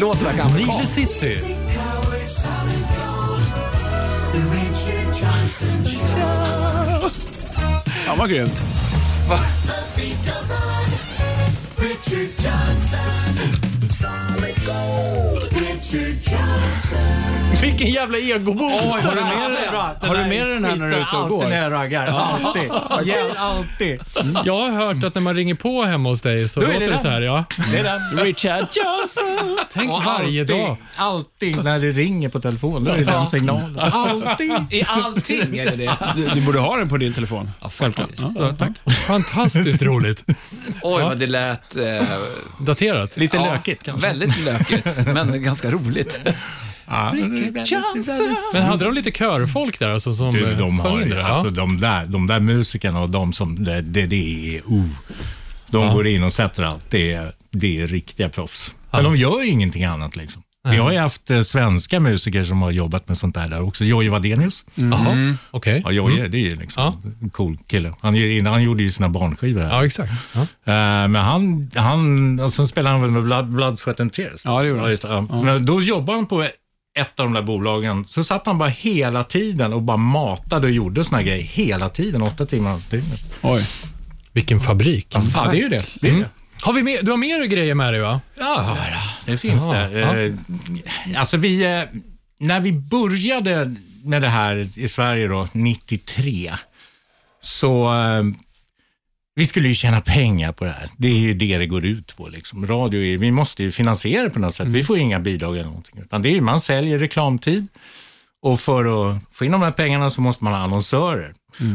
Speaker 4: Låter verkligen
Speaker 2: Nile
Speaker 4: amerikanskt.
Speaker 2: City.
Speaker 3: Ja, vad grymt.
Speaker 2: Vilken jävla egoboost.
Speaker 3: Oj, har du med dig, har du med dig den här när du är ute och
Speaker 5: Alltid när
Speaker 3: går?
Speaker 5: jag raggar. Alltid. Ja, alltid.
Speaker 2: Jag har hört att när man ringer på hemma hos dig så
Speaker 5: Då det
Speaker 2: låter det
Speaker 5: den.
Speaker 2: så här. Ja.
Speaker 5: Det är den.
Speaker 3: Richard Johnson.
Speaker 2: Tänk
Speaker 5: Och
Speaker 2: varje
Speaker 5: alltid,
Speaker 2: dag.
Speaker 5: Alltid när det ringer på telefonen, då är det den signalen. Alltid.
Speaker 4: I allting är det det.
Speaker 3: Du, du borde ha den på din telefon.
Speaker 4: Ja, faktiskt.
Speaker 3: Ja, tack.
Speaker 2: Fantastiskt roligt.
Speaker 4: Oj, vad det lät... Eh,
Speaker 2: Daterat.
Speaker 5: Lite
Speaker 4: ja,
Speaker 5: lökigt kanske.
Speaker 4: Väldigt lökigt, men ganska roligt.
Speaker 5: Ja,
Speaker 2: Men hade de lite körfolk där alltså, som
Speaker 5: Du,
Speaker 2: eh,
Speaker 5: de,
Speaker 2: sjöng
Speaker 5: har,
Speaker 2: in det?
Speaker 5: alltså, de, där, de där musikerna och de som, det, det, det är, oh. De
Speaker 2: Ja.
Speaker 5: går in och sätter allt. Det är, det är riktiga proffs. Men de gör ju ingenting annat. Liksom. Vi har ju haft eh, svenska musiker som har jobbat med sånt där, där också. Jojje Wadenius.
Speaker 2: Jaha, okej.
Speaker 5: Ja, Jojje, det är ju liksom en cool kille. Han, han gjorde ju sina barnskivor här.
Speaker 2: Ja, exakt. Ja.
Speaker 5: Eh, men han, han, och sen spelade han väl med Blood, Blood Sweat and Tears.
Speaker 3: Ja, det gjorde han.
Speaker 5: just det. Ja. Men då jobbade han på ett av de där bolagen, så satt han bara hela tiden och bara matade och gjorde såna grejer hela tiden, åtta timmar om dygnet.
Speaker 3: Oj.
Speaker 2: Vilken fabrik.
Speaker 5: Ja, det är ju det. det, är
Speaker 2: Mm.
Speaker 5: det.
Speaker 2: Har vi mer, du har mer grejer med dig va?
Speaker 5: Ja, det finns
Speaker 2: Jaha,
Speaker 5: det.
Speaker 2: ja.
Speaker 5: Eh, Alltså vi, eh, när vi började med det här i Sverige då, 93, så eh, vi skulle ju tjäna pengar på det här. Det är ju det det går ut på. Liksom. Radio, är, vi måste ju finansiera det på något sätt. Vi får inga bidrag eller någonting. Utan det är, man säljer reklamtid och för att få in de här pengarna så måste man ha annonsörer.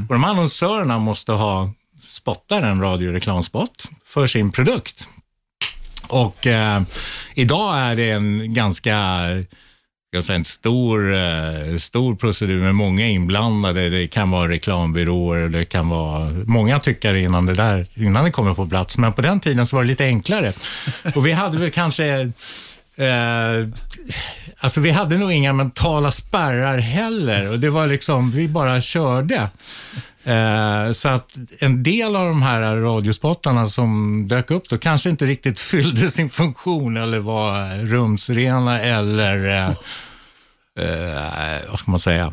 Speaker 5: Och de här annonsörerna måste ha spottar en radioreklamspot för sin produkt. Och eh, idag är det en ganska jag säga, en stor, eh, stor procedur med många inblandade. Det kan vara reklambyråer, det kan vara många tyckare innan det där, innan det kommer på plats. Men på den tiden så var det lite enklare. Och vi hade väl kanske Eh, alltså vi hade nog inga mentala spärrar heller och det var liksom, vi bara körde. Eh, så att en del av de här radiospottarna som dök upp då kanske inte riktigt fyllde sin funktion eller var rumsrena eller, eh, eh, vad ska man säga,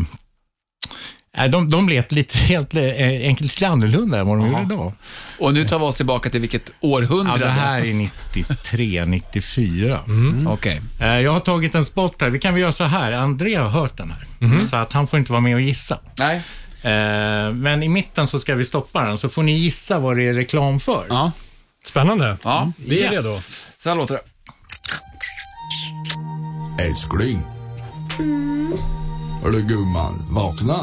Speaker 5: Nej, de, de lät lite helt eh, enkelt lite annorlunda än vad de gjorde idag.
Speaker 4: Och nu tar vi oss tillbaka till vilket århundrade?
Speaker 5: Ja, det här är 93, 94.
Speaker 4: Okej.
Speaker 5: Eh, Jag har tagit en spot här. Vi kan väl göra så här. André har hört den här, så att han får inte vara med och gissa.
Speaker 4: Nej.
Speaker 5: Eh, Men i mitten så ska vi stoppa den, så får ni gissa vad det är reklam för.
Speaker 4: Ja.
Speaker 2: Spännande.
Speaker 4: Ja.
Speaker 2: Vi är
Speaker 5: Yes.
Speaker 2: redo.
Speaker 4: Så här låter det.
Speaker 11: Älskling. Hörru gumman, vakna.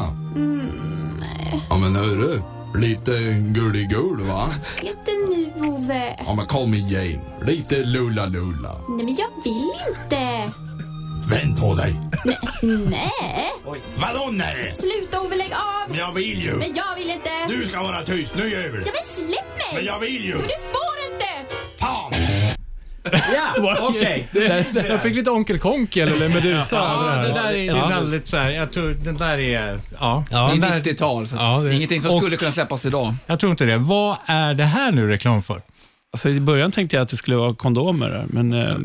Speaker 11: Ja men hörru, lite gulligull va?
Speaker 9: Inte nu, Ove.
Speaker 11: Ja men kom igen, lite lulla-lulla.
Speaker 9: Nej, men jag vill inte.
Speaker 11: Vänd på dig.
Speaker 9: Nej.
Speaker 11: Vadå nej?
Speaker 9: Sluta, Ove. Lägg av.
Speaker 11: Men jag vill ju.
Speaker 9: Men jag vill inte.
Speaker 11: Du ska vara tyst, nu gör vi
Speaker 9: Ja, men släpp mig.
Speaker 11: Men jag vill ju.
Speaker 9: Men du får inte.
Speaker 11: Fan!
Speaker 5: Ja, okej.
Speaker 2: Jag fick lite Onkel Konkel eller Medusa.
Speaker 5: Ja,
Speaker 2: över
Speaker 5: det
Speaker 2: här.
Speaker 5: där är, det är väldigt så här, jag tror den där är, ja.
Speaker 2: Ja.
Speaker 4: Det är
Speaker 5: där,
Speaker 4: 90-tal, så att
Speaker 2: Ja, det-
Speaker 4: ingenting som
Speaker 5: och-
Speaker 4: skulle kunna släppas idag.
Speaker 5: jag tror inte det. Vad är det här nu reklam för?
Speaker 3: Alltså, I början tänkte jag att det skulle vara kondomer, där, men eh,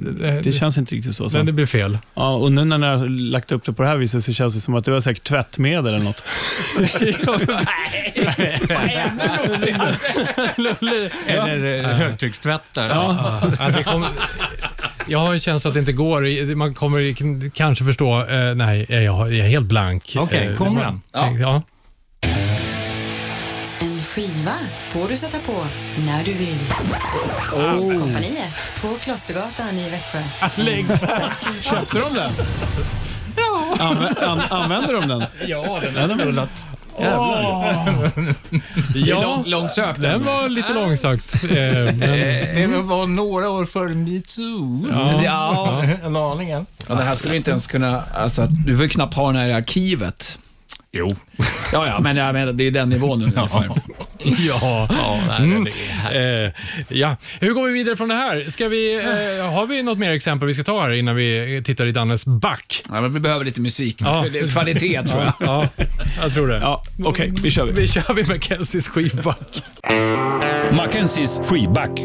Speaker 3: det känns inte riktigt så.
Speaker 2: Men
Speaker 3: Sen.
Speaker 2: det blir fel.
Speaker 3: Ja, och nu när ni har lagt upp det på det här viset så känns det som att det var säkert tvättmedel eller något.
Speaker 5: Eller eh, högtryckstvättar?
Speaker 2: Ja, det kommer, jag har en känsla att det inte går. Man kommer kanske förstå. Eh, nej, jag jag är helt blank.
Speaker 5: Okej,
Speaker 2: Eh,
Speaker 5: kommer den?
Speaker 2: Ja.
Speaker 12: En skiva får du sätta på när du vill. Kompaniet på Klostergatan i Växjö.
Speaker 3: Köpte de den? Ja. Anv- an- använder de den?
Speaker 5: Ja, den
Speaker 3: Ja, de
Speaker 5: har rullat.
Speaker 3: Jävlar.
Speaker 2: Ja,
Speaker 4: lång- långsökt, den.
Speaker 2: Var lite långsökt. Eh, men,
Speaker 5: Det var några år före metoo.
Speaker 4: Ja. Ja.
Speaker 5: En aning.
Speaker 4: Ja, det här skulle inte ens kunna... Alltså, du får ju knappt ha den här i arkivet.
Speaker 5: Jo.
Speaker 4: Ja, ja, men jag menar, det är den nivån nu ungefär.
Speaker 2: ja.
Speaker 5: nej,
Speaker 2: Mm.
Speaker 5: det
Speaker 2: Eh, ja. Hur går vi vidare från det här? Ska vi, eh, har vi något mer exempel vi ska ta här innan vi tittar i Dannes back?
Speaker 4: Ja, men vi behöver lite musik.
Speaker 2: Ja.
Speaker 4: Kvalitet tror jag.
Speaker 2: Ja, jag tror det.
Speaker 3: Ja, Okej, vi kör.
Speaker 2: Vi kör vi Mackenzies skivback.
Speaker 10: Mackenzies freeback.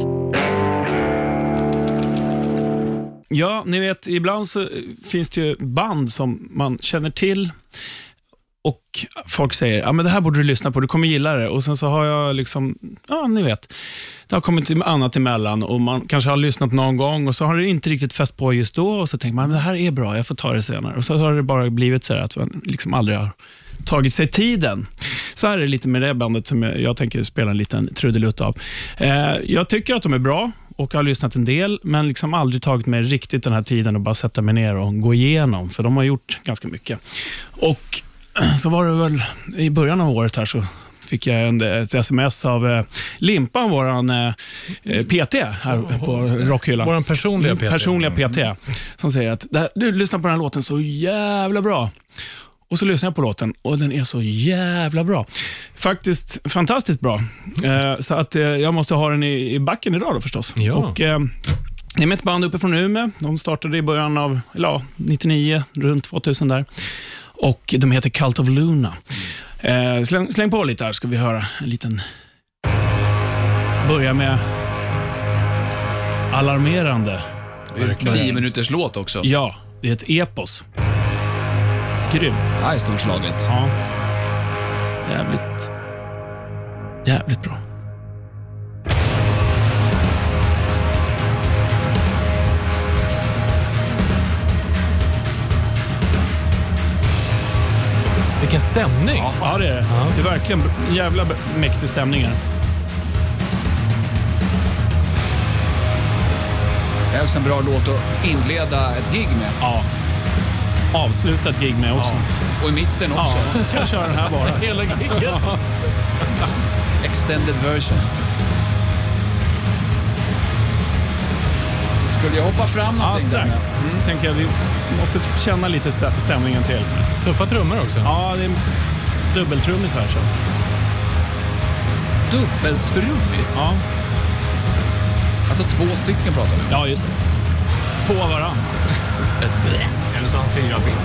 Speaker 3: Ja, ni vet, ibland så finns det ju band som man känner till och folk säger ja men det här borde du lyssna på, du kommer gilla det. Och Sen så har jag liksom, ja ni vet, det har kommit annat emellan och man kanske har lyssnat någon gång och så har det inte riktigt fäst på just då och så tänker man, men det här är bra, jag får ta det senare. Och så har det bara blivit så här att man liksom aldrig har tagit sig tiden. Så här är det lite med det bandet som jag, jag tänker spela en liten trudelutt av. Eh, jag tycker att de är bra och har lyssnat en del, men liksom aldrig tagit mig riktigt den här tiden och bara sätta mig ner och gå igenom, för de har gjort ganska mycket. Och så var det väl i början av året här så fick jag en, ett sms av eh, Limpan, vår eh, eh, PT här på Rockhyllan.
Speaker 2: Vår personliga
Speaker 3: Mm,
Speaker 2: PT.
Speaker 3: Personliga PT. Som säger att "Det här- du lyssnar på den här låten så jävla bra. Och så lyssnar jag på låten och den är så jävla bra. Faktiskt fantastiskt bra. Eh, så att eh, jag måste ha den i, i backen idag då förstås.
Speaker 2: Ja.
Speaker 3: Och, eh, Det är med ett band uppe från Umeå. De startade i början av ja, 99, runt 2000 där. Och de heter Cult of Luna. Eh, släng, släng på lite här ska vi höra en liten... Börja med alarmerande.
Speaker 4: Tio minuters låt också.
Speaker 3: Ja, det är ett epos. Grymt.
Speaker 4: Är storslaget.
Speaker 3: Ja. Jävligt, jävligt bra.
Speaker 2: Vilken stämning.
Speaker 3: Ja, det är det. Det är verkligen en jävla mäktig stämning här.
Speaker 4: Det är också en bra låt att inleda ett gig med.
Speaker 3: Ja. Avslutat gig med också.
Speaker 4: Och i mitten också.
Speaker 3: Ja, kan köra den här bara.
Speaker 2: Hela giget.
Speaker 4: Extended version. Skulle jag hoppa fram
Speaker 3: Ja,
Speaker 4: någonting?
Speaker 3: strax. Mm, tänker jag. Vi måste känna lite stä- stämningen till.
Speaker 2: Tuffa trummor också.
Speaker 3: Ja, det är dubbeltrummis här. Så.
Speaker 4: Dubbeltrummis?
Speaker 3: Ja.
Speaker 4: Alltså två stycken pratar vi om.
Speaker 3: ja, just det. På varann.
Speaker 5: Eller så har han fyra ben.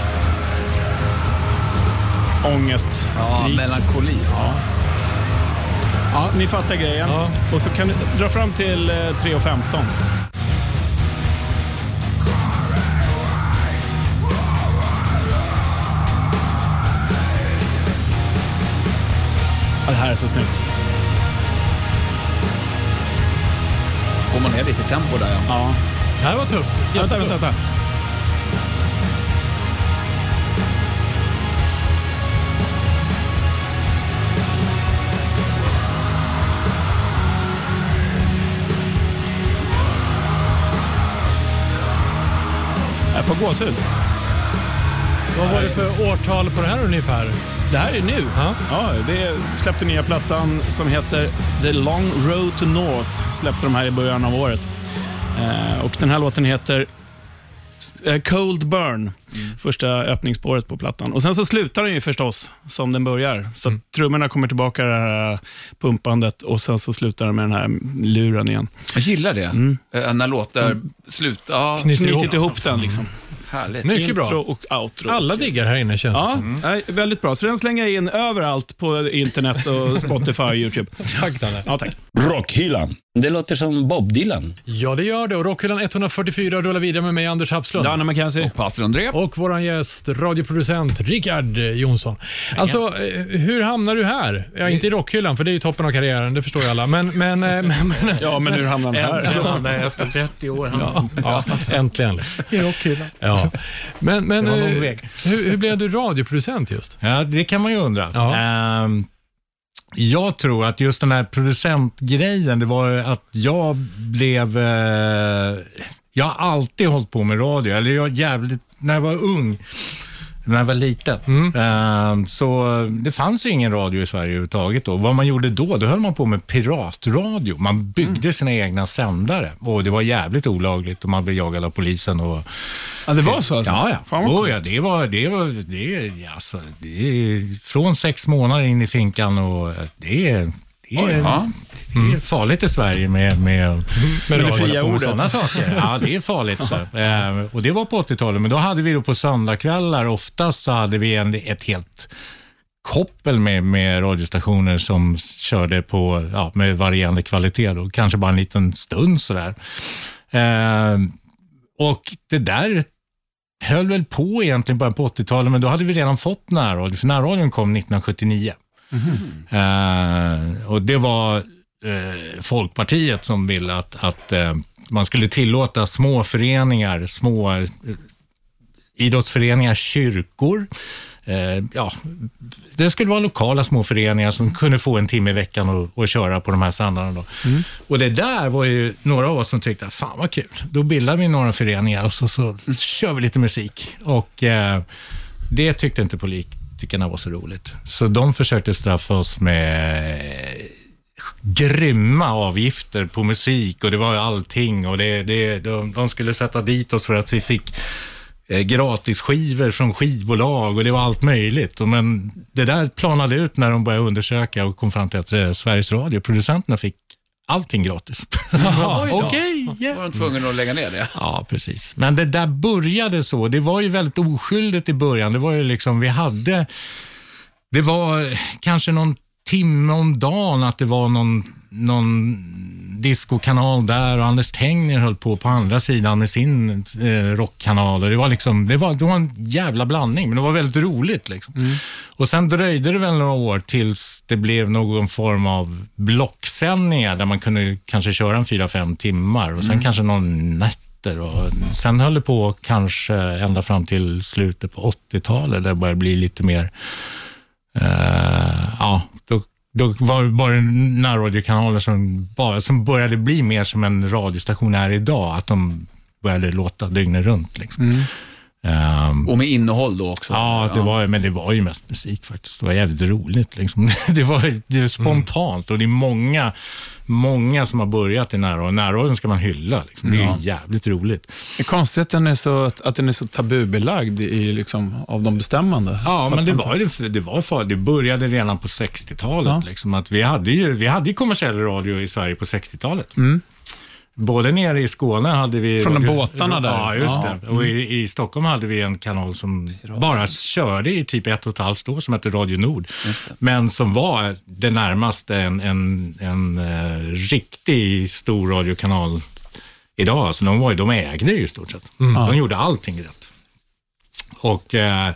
Speaker 3: Ångest,
Speaker 4: Ja,
Speaker 3: skrik.
Speaker 4: melankoli.
Speaker 3: Ja. Ja, ni fattar grejen.
Speaker 2: Ja.
Speaker 3: Och så kan du dra fram till eh, 3.15. det här är så snyggt.
Speaker 4: Går man ner lite tempo där ja.
Speaker 3: Ja.
Speaker 2: Det här var tufft.
Speaker 3: Vänta, vänta, vänta. Jag får gåshud.
Speaker 2: Vad var det för årtal på det här ungefär?
Speaker 3: Det här är nu.
Speaker 2: Ja.
Speaker 3: Ja, det släppte nya plattan som heter The Long Road to North. Släppte de här i början av året. Eh, och Den här låten heter eh, Cold Burn. Första öppningsspåret på plattan. Och Sen så slutar den ju förstås som den börjar. Så att trummorna kommer tillbaka det här eh, pumpandet och sen så slutar den med den här luren igen.
Speaker 4: Jag gillar det. Eh, När låtar slutar. Ja,
Speaker 2: Knyter
Speaker 3: Knutit
Speaker 2: ihop.
Speaker 3: ihop den liksom.
Speaker 4: Härligt.
Speaker 2: Mycket
Speaker 3: Intro
Speaker 2: bra.
Speaker 3: och outro.
Speaker 2: Alla diggar här inne känns det
Speaker 3: Ja,
Speaker 2: som.
Speaker 3: nej, väldigt bra. Så den slänger jag in överallt på internet och Spotify och YouTube.
Speaker 2: Tack Danne.
Speaker 3: Ja, tack.
Speaker 10: Rockhyllan. Det låter som Bob Dylan.
Speaker 2: Ja, det gör det. Och Rockhyllan 144 rullar vidare med mig, Anders Hapslund.
Speaker 3: Danne McKenzie.
Speaker 4: Och pastor André.
Speaker 2: Och vår gäst, radioproducent Rickard Jonsson. Alltså, eh, hur hamnar du här? Ja, inte i rockhyllan, för det är ju toppen av karriären, det förstår ju alla. Men, men, eh, men, men
Speaker 3: Ja, men hur hamnade han här?
Speaker 5: Ja, nej, efter 30 år. Han,
Speaker 2: ja, äntligen.
Speaker 5: I rockhyllan.
Speaker 2: Ja. Men, men
Speaker 5: Det var lång
Speaker 2: eh,
Speaker 5: väg.
Speaker 2: hur, hur blev du radioproducent just?
Speaker 5: Ja, det kan man ju undra.
Speaker 2: Ja.
Speaker 5: Ehm, jag tror att just den här producentgrejen, det var att jag blev... eh, jag har alltid hållit på med radio, eller jag jävligt, när jag var ung, när jag var liten. Ehm, så det fanns ju ingen radio i Sverige överhuvudtaget då. Vad man gjorde då, då höll man på med piratradio. Man byggde sina egna sändare och det var jävligt olagligt och man blev jagad av polisen. Och,
Speaker 3: Ja, det var så alltså?
Speaker 5: Ja, ja.
Speaker 3: Fan
Speaker 5: oh, ja det var, det var, det alltså, det från sex månader in i finkan och det är, det är,
Speaker 4: ja.
Speaker 5: det är farligt i Sverige med, med,
Speaker 3: Med det fria ordet.
Speaker 5: sådana saker. Ja, det är farligt. Så. Eh, och det var på 80-talet, men då hade vi då på söndagskvällar, oftast så hade vi en, ett helt koppel med, med radiostationer som körde på, ja, med varierande kvalitet. Då. Kanske bara en liten stund sådär. Eh, och det där höll väl på egentligen bara på 80-talet, men då hade vi redan fått närradio, för närradion kom 1979. Eh, och det var eh, Folkpartiet som ville att, att eh, man skulle tillåta små föreningar, små eh, idrottsföreningar, kyrkor. Eh, ja, det skulle vara lokala små föreningar som kunde få en timme i veckan och, och köra på de här sändarna. Då. Och det där var ju några av oss som tyckte, att fan vad kul. Då bildar vi några föreningar och så, så kör vi lite musik. Och eh, det tyckte inte politikerna var så roligt. Så de försökte straffa oss med eh, grymma avgifter på musik och det var allting och det, det, de, de skulle sätta dit oss för att vi fick eh, gratisskivor från skivbolag och det var allt möjligt. Men det där planade ut när de började undersöka och kom fram till att eh, Sveriges Radio, producenterna fick allting gratis. Okej,
Speaker 4: Då var de tvungna att lägga ner det.
Speaker 5: Ja, precis. Men det där började så. Det var ju väldigt oskyldigt i början. Det var ju liksom, vi hade, det var kanske någon timme om dagen att det var någon, någon discokanal där och Anders Tengner höll på på andra sidan med sin eh, rockkanal. Och det, var liksom, det, var, det var en jävla blandning, men det var väldigt roligt. Liksom. Och Sen dröjde det väl några år tills det blev någon form av blocksändningar där man kunde kanske köra en fyra, fem timmar och sen
Speaker 4: Mm.
Speaker 5: kanske någon nätter. Och sen höll det på kanske ända fram till slutet på 80-talet där det började bli lite mer Eh, ja, då, var det bara närradiokanaler som, bara, som började bli mer som en radiostation är idag. Att de började låta dygnet runt. Liksom. Mm. Ehm,
Speaker 4: Och med innehåll då också.
Speaker 5: Ja, det var, men det var ju mest musik faktiskt. Det var jävligt roligt. Liksom. Det var det spontant och det är många, många som har börjat i närradion. Närradion ska man hylla. Liksom. Det är
Speaker 3: Ja.
Speaker 5: jävligt roligt.
Speaker 3: Det är konstigt att den är så, att den är så tabubelagd i, liksom, av de bestämmande.
Speaker 5: Ja, men det var, ju- det var för, det började redan på 60-talet. Liksom, att vi, hade ju, vi hade ju kommersiell radio i Sverige på 60-talet. Både nere i Skåne hade vi...
Speaker 3: Från de båtarna där.
Speaker 5: Ja, just
Speaker 3: Ja.
Speaker 5: det. Och i, i Stockholm hade vi en kanal som bara körde i typ ett och ett halvt år, som hette Radio Nord. Men som var det närmaste en, en, en eh, riktig stor radiokanal idag. Alltså de, var, de ägde ju i stort sett.
Speaker 3: Mm.
Speaker 5: De gjorde allting rätt. Och eh,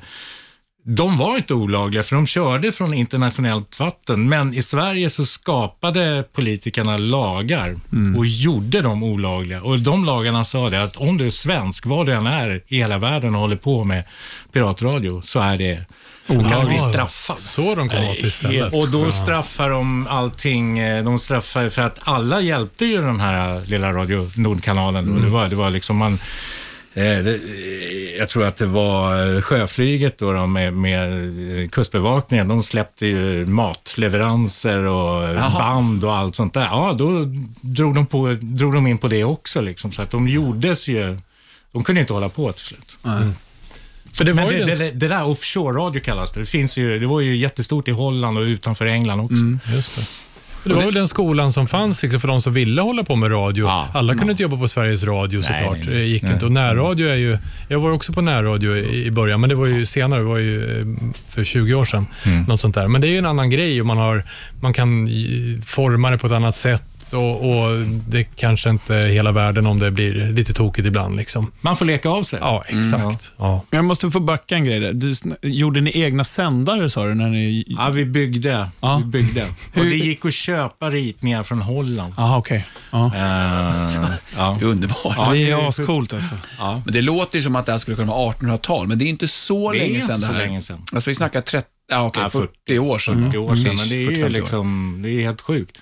Speaker 5: de var inte olagliga, för de körde från internationellt vatten. Men i Sverige så skapade politikerna lagar och gjorde dem olagliga. Och de lagarna sa det att om du är svensk, var du än är i hela världen och håller på med piratradio, så är det du bli straffad.
Speaker 2: Så de kom åt istället.
Speaker 5: Och då
Speaker 2: Ja.
Speaker 5: straffar de allting. eh, De straffar för att alla hjälpte ju den här lilla Radio Nord-kanalen. Och det, var, det var liksom man... eh, eh, Jag tror att det var eh, sjöflyget då, då med, med kustbevakningen. De släppte ju matleveranser och
Speaker 4: Jaha.
Speaker 5: band och allt sånt där. Ja, då drog de, på, drog de in på det också. Liksom, så att de gjordes ju... De kunde inte hålla på till slut.
Speaker 2: För det var
Speaker 5: Men
Speaker 2: ju
Speaker 5: det,
Speaker 2: den-
Speaker 5: det, det där offshore-radio kallas det. Det, finns ju, det var ju jättestort i Holland och utanför England också.
Speaker 2: Just det. Det var väl den skolan som fanns liksom, för de som ville hålla på med radio. Alla kunde inte jobba på Sveriges Radio såklart.
Speaker 5: nej, nej.
Speaker 2: gick
Speaker 5: Nej.
Speaker 2: inte. Och närradio är ju... Jag var också på närradio i i början, men det var ju senare. Det var ju eh, för 20 år sedan.
Speaker 5: Mm.
Speaker 2: Något sånt där. Men det är ju en annan grej och man, har, man kan forma det på ett annat sätt. Och, och Det kanske inte är hela världen om det blir lite tokigt ibland. Liksom.
Speaker 5: Man får leka av sig.
Speaker 2: Ja, exakt. Ja.
Speaker 3: Men Jag måste få backa en grej där. Du, gjorde ni egna sändare sa du? När ni...
Speaker 5: Ja, vi byggde.
Speaker 3: Ja.
Speaker 5: Vi byggde. Och det gick att köpa ritningar från Holland.
Speaker 3: Aha, okej. Ja.
Speaker 5: Eh, ja.
Speaker 4: Underbart.
Speaker 3: Ja, det är
Speaker 5: det är
Speaker 3: ascoolt alltså.
Speaker 5: Ja.
Speaker 4: Men det låter ju som att det här skulle kunna vara 1800-tal, men det är inte så
Speaker 5: Det är
Speaker 4: länge
Speaker 5: inte
Speaker 4: sedan det
Speaker 5: så
Speaker 4: här.
Speaker 5: länge sedan.
Speaker 4: Alltså vi snackar 30, ja, okej,
Speaker 5: Ja,
Speaker 4: 40, år sedan.
Speaker 5: 40 år sedan,
Speaker 4: Ish,
Speaker 5: men det är ju
Speaker 4: 40-50 år.
Speaker 5: liksom, det är helt sjukt.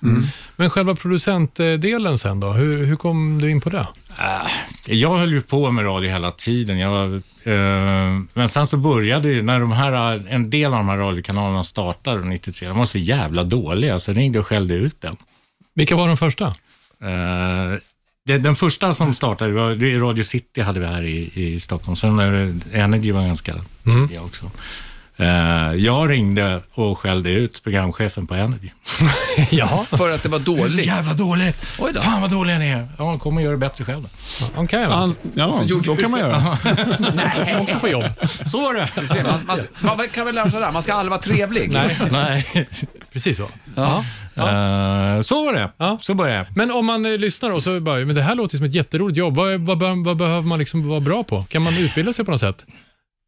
Speaker 2: Men själva producentdelen sen då? Hur, hur kom du in på det?
Speaker 5: Äh, Jag höll ju på med radio hela tiden. Jag, eh, men sen så började ju, när de här, en del av de här radiokanalerna startade 93, de var så jävla dåliga, så jag ringde och skällde ut den.
Speaker 2: Vilka var de första?
Speaker 5: Eh, det, den första som startade, var, det Radio City hade vi här i, i Stockholm. Sen Energy var ganska tidiga också. Eh, jag ringde och skällde ut programchefen på Energy.
Speaker 2: ja,
Speaker 4: För att det var dåligt.
Speaker 5: Jävla dåligt!
Speaker 4: Oj då.
Speaker 5: Fan vad dåliga ni är. Ja, kom och gör det bättre själv då.
Speaker 2: då.
Speaker 3: han- ja så kan man göra.
Speaker 2: Också få jobb.
Speaker 5: Så var det.
Speaker 4: Man, man, man kan väl lära sig det där, man ska aldrig vara trevlig.
Speaker 2: Nej,
Speaker 5: Nej.
Speaker 2: precis så.
Speaker 4: Ja.
Speaker 5: Eh, så var det.
Speaker 2: Ja.
Speaker 5: Så började jag.
Speaker 2: Men om man eh, lyssnar och så bara, men det här låter som ett jätteroligt jobb. Vad, vad, vad, vad behöver man liksom vara bra på? Kan man utbilda sig på något sätt?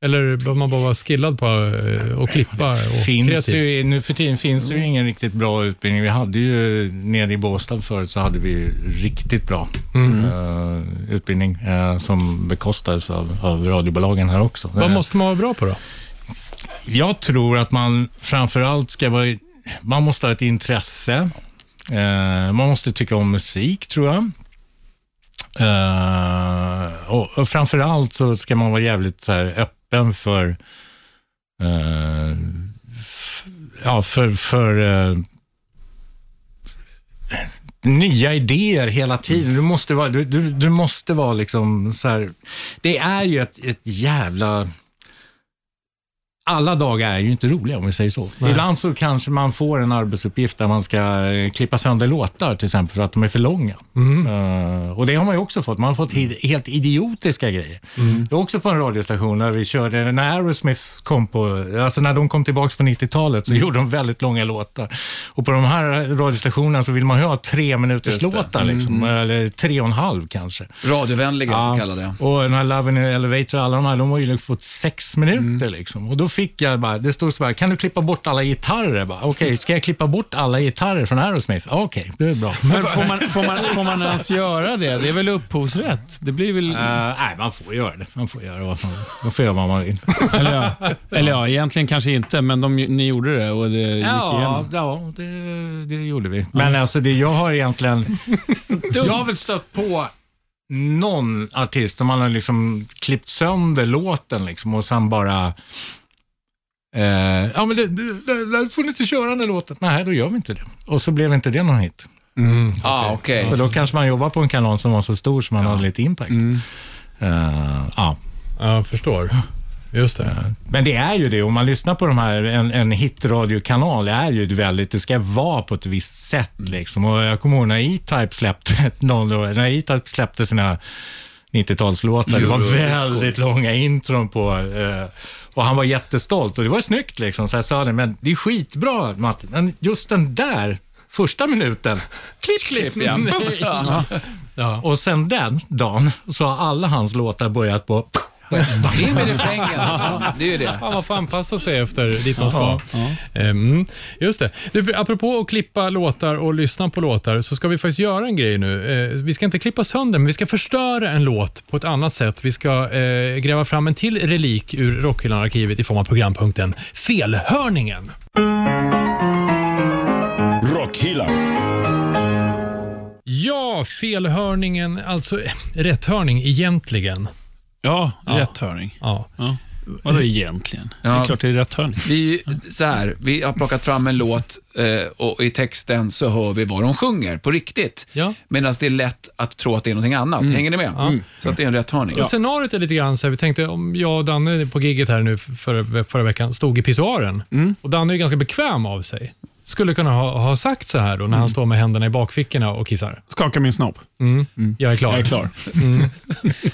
Speaker 2: Eller behöver man bara vara skillad på eh, att klippa och
Speaker 5: Finns ju, nu för tiden finns det ju ingen riktigt bra utbildning. Vi hade ju nere i Båstad förut så hade vi riktigt bra eh, utbildning eh, som bekostades av, av radiobolagen här också.
Speaker 2: Vad måste man vara bra på då?
Speaker 5: Jag tror att man framförallt ska vara, man måste ha ett intresse. Eh, man måste tycka om musik tror jag. Eh, och, och framförallt så ska man vara jävligt så här, öppen öppen för, eh, ja, för, för eh, nya idéer hela tiden. Du måste vara, du, du, du måste vara liksom så här, det är ju ett, ett jävla alla dagar är ju inte roliga om vi säger så.
Speaker 2: Nej.
Speaker 5: Ibland så kanske man får en arbetsuppgift där man ska klippa sönder låtar till exempel för att de är för långa.
Speaker 2: Mm.
Speaker 5: Eh, och det har man ju också fått. Man har fått helt idiotiska grejer.
Speaker 2: Mm.
Speaker 5: Det var också på en radiostation där vi körde, när Aerosmith kom på, alltså när de kom tillbaka på 90-talet så
Speaker 2: Mm.
Speaker 5: gjorde de väldigt långa låtar. Och på de här radiostationerna så vill man ju ha tre minuters låtar liksom,
Speaker 2: Mm.
Speaker 5: eller tre och en halv kanske.
Speaker 4: Radiovänliga så kallade.
Speaker 5: Och den här Love in the Elevator, alla de här, de var ju liksom på sex minuter
Speaker 4: Mm.
Speaker 5: liksom. Och då fick jag bara, det stod så här, kan du klippa bort alla gitarrer? Okej, ska jag klippa bort alla gitarrer från Aerosmith? Okej, det är bra.
Speaker 3: Men får man, får, man, får man ens göra det? Det är väl upphovsrätt? Det blir väl...
Speaker 5: Eh, nej, man får göra det. Man får göra vad man, man får göra vad man vill.
Speaker 3: Eller ja, eller ja, egentligen kanske inte, men de, ni gjorde det och det gick
Speaker 5: Ja,
Speaker 3: igenom.
Speaker 5: ja det, det gjorde vi. Men alltså, det, jag har egentligen... jag har väl stött på någon artist man har liksom klippt sönder låten liksom och sen bara... Eh, ja, men det, det, det, får ni inte köra den låten. Nej, då gör vi inte det. Och så blev inte det någon hit.
Speaker 4: Ah, okej.
Speaker 5: För då kanske man jobbar på en kanal som var så stor som man hade lite impact. Eh, ja.
Speaker 2: Ja, jag förstår. Just det.
Speaker 5: Men det är ju det, om man lyssnar på de här, en, en hitradiokanal är ju väldigt, det ska vara på ett visst sätt liksom. Och jag kommer ihåg när E-Type släppte, när E-Type släppte sina 90-talslåtar, det var väldigt långa intron på, eh, och han var jättestolt och det var snyggt liksom. Så jag sa det, men det är skitbra Martin, men just den där första minuten, klipp, klipp,
Speaker 4: igen.
Speaker 5: ja.
Speaker 2: Ja.
Speaker 5: Och sen den dagen så har alla hans låtar börjat på
Speaker 4: In med refrängen. Det är ju det.
Speaker 2: Ja, man får anpassa sig efter dit man ska. Mm, just det. Du, apropå att klippa låtar och lyssna på låtar, så ska vi faktiskt göra en grej nu. Eh, vi ska inte klippa sönder, men vi ska förstöra en låt på ett annat sätt. Vi ska eh, gräva fram en till relik ur Rockhyllan-arkivet i form av programpunkten Felhörningen.
Speaker 10: Rockhyllan.
Speaker 2: Ja, felhörningen, alltså eh, rätthörning egentligen.
Speaker 3: Ja,
Speaker 2: Ja.
Speaker 3: rätt hörning.
Speaker 2: Ja.
Speaker 3: Ja. Vadå egentligen? Det
Speaker 4: Ja.
Speaker 3: är klart det är rätt hörning.
Speaker 4: Vi, så här, vi har plockat fram en låt eh, och i texten så hör vi vad de sjunger på riktigt.
Speaker 2: Ja.
Speaker 4: Medan det är lätt att tro att det är någonting annat. Hänger ni med?
Speaker 2: Mm.
Speaker 4: Så att det är en rätt hörning.
Speaker 2: Och scenariot är lite grann så här, vi tänkte om jag och Danne på giget här nu förra, förra veckan stod i pissoaren och Danne är ganska bekväm av sig. Skulle kunna ha, ha sagt så här då när han står med händerna i bakfickorna och kissar.
Speaker 3: Skaka min snopp.
Speaker 2: Mm. Jag är klar.
Speaker 3: Jag är klar.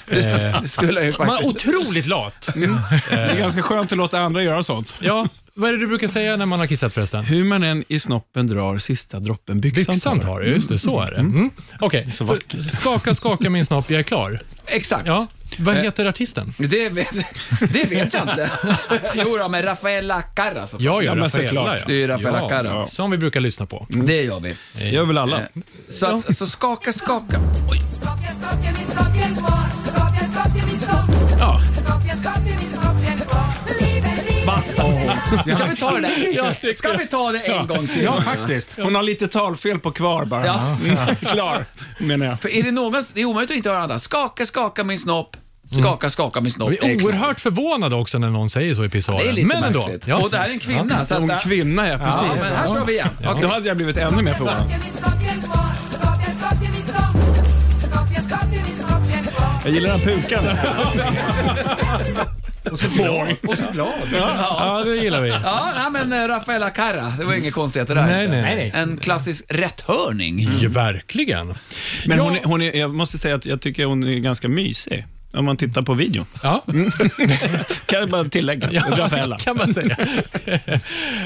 Speaker 4: Det skulle jag ju
Speaker 2: Man är otroligt lat.
Speaker 3: Det är ganska skönt att låta andra göra sånt.
Speaker 2: Ja, vad är det du brukar säga när man har kissat förresten?
Speaker 3: Hur man än i snoppen drar sista droppen byxan,
Speaker 2: Byxan tar det, just det. Så är det. Mm. Okej, så skaka, skaka min snopp, jag är klar.
Speaker 4: Exakt.
Speaker 2: Ja, vad
Speaker 4: Eh,
Speaker 2: heter artisten?
Speaker 4: Det, vet, det vet jag inte. jo då, men Rafaela Carra såklart.
Speaker 2: Ja, ja,
Speaker 3: men
Speaker 2: Rafaela,
Speaker 3: såklart.
Speaker 2: ja.
Speaker 4: Det är ju Rafaela
Speaker 2: ja,
Speaker 4: Carra.
Speaker 2: ja. Som vi brukar lyssna på.
Speaker 4: Det gör vi.
Speaker 3: Det gör väl alla?
Speaker 4: Eh, Så, att, så skaka, skaka. Oj.
Speaker 3: Ja.
Speaker 4: Ska vi ta det där? Ska vi ta det en gång till?
Speaker 5: Ja, faktiskt.
Speaker 3: Hon har lite talfel på kvar bara.
Speaker 4: Ja.
Speaker 3: Mm, Klar, menar jag.
Speaker 4: För är det någon, det är omöjligt att inte höra annat. Skaka, skaka min snopp. Skaka, skaka min snopp.
Speaker 2: Vi
Speaker 4: Det är
Speaker 2: oerhört förvånade också när någon säger så i pissoaren.
Speaker 4: Det är lite
Speaker 2: Men ändå.
Speaker 4: märkligt.
Speaker 2: Ja.
Speaker 4: Och det här är en kvinna. så att,
Speaker 3: Hon kvinna, ja.
Speaker 4: ja,
Speaker 3: Precis.
Speaker 4: men här kör vi igen. Okej.
Speaker 3: Då hade jag blivit ännu mer förvånad. Jag gillar den pukan.
Speaker 5: Och så glad. Och så glad.
Speaker 2: Ja, det gillar vi.
Speaker 4: Ja, nej, men eh, Rafaela Carra, det var inget konstigheter där.
Speaker 2: Nej, nej, nej.
Speaker 4: En klassisk rätthörning.
Speaker 2: Ja, verkligen.
Speaker 3: Men
Speaker 2: Ja.
Speaker 3: hon är, hon är, jag måste säga att jag tycker hon är ganska mysig. Om man tittar på videon.
Speaker 2: Ja,
Speaker 3: Kan jag bara tillägga. Rafaela.
Speaker 2: kan man säga.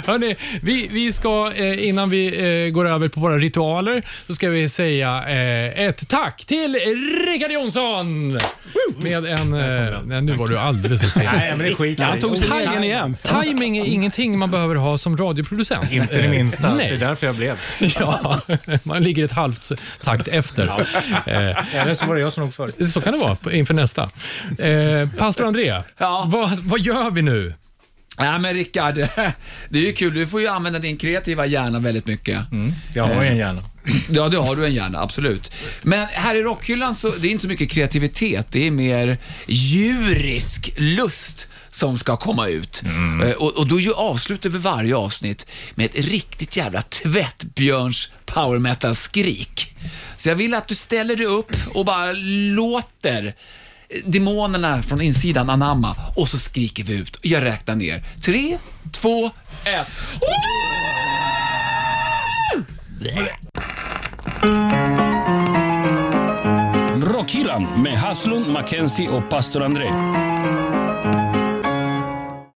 Speaker 2: Hörrni, vi, vi ska, eh, innan vi eh, går över på våra ritualer, så ska vi säga eh, ett tack till Rickard Jonsson! Med en... Nej, nu var du alldeles för sen.
Speaker 5: Nej, men det skiter
Speaker 3: Han tog smällen igen.
Speaker 2: Timing är ingenting man behöver ha som radioproducent.
Speaker 5: Inte det minsta.
Speaker 2: Nej.
Speaker 5: Det är därför jag blev.
Speaker 2: Ja, man ligger ett halvt takt efter. Eh,
Speaker 5: Eller så var det jag som nog förr.
Speaker 2: så kan det vara inför nästa. Eh, Pastor André,
Speaker 4: Ja.
Speaker 2: vad, vad gör vi nu?
Speaker 4: Ja, men Rickard, det är ju kul. Du får ju använda din kreativa hjärna väldigt mycket.
Speaker 5: Jag har ju en hjärna.
Speaker 4: Ja, det har du en hjärna, absolut. Men här i rockhyllan så det är inte så mycket kreativitet, det är mer djurisk lust som ska komma ut. Eh, Och, och då avslutar vi varje avsnitt med ett riktigt jävla tvättbjörns power metal-skrik. Så jag vill att du ställer dig upp och bara låter demonerna från insidan anamma och så skriker vi ut. Jag räknar ner. Tre, två, ett.
Speaker 10: Rockhyllan med Haslund, Mackenzie och pastor André.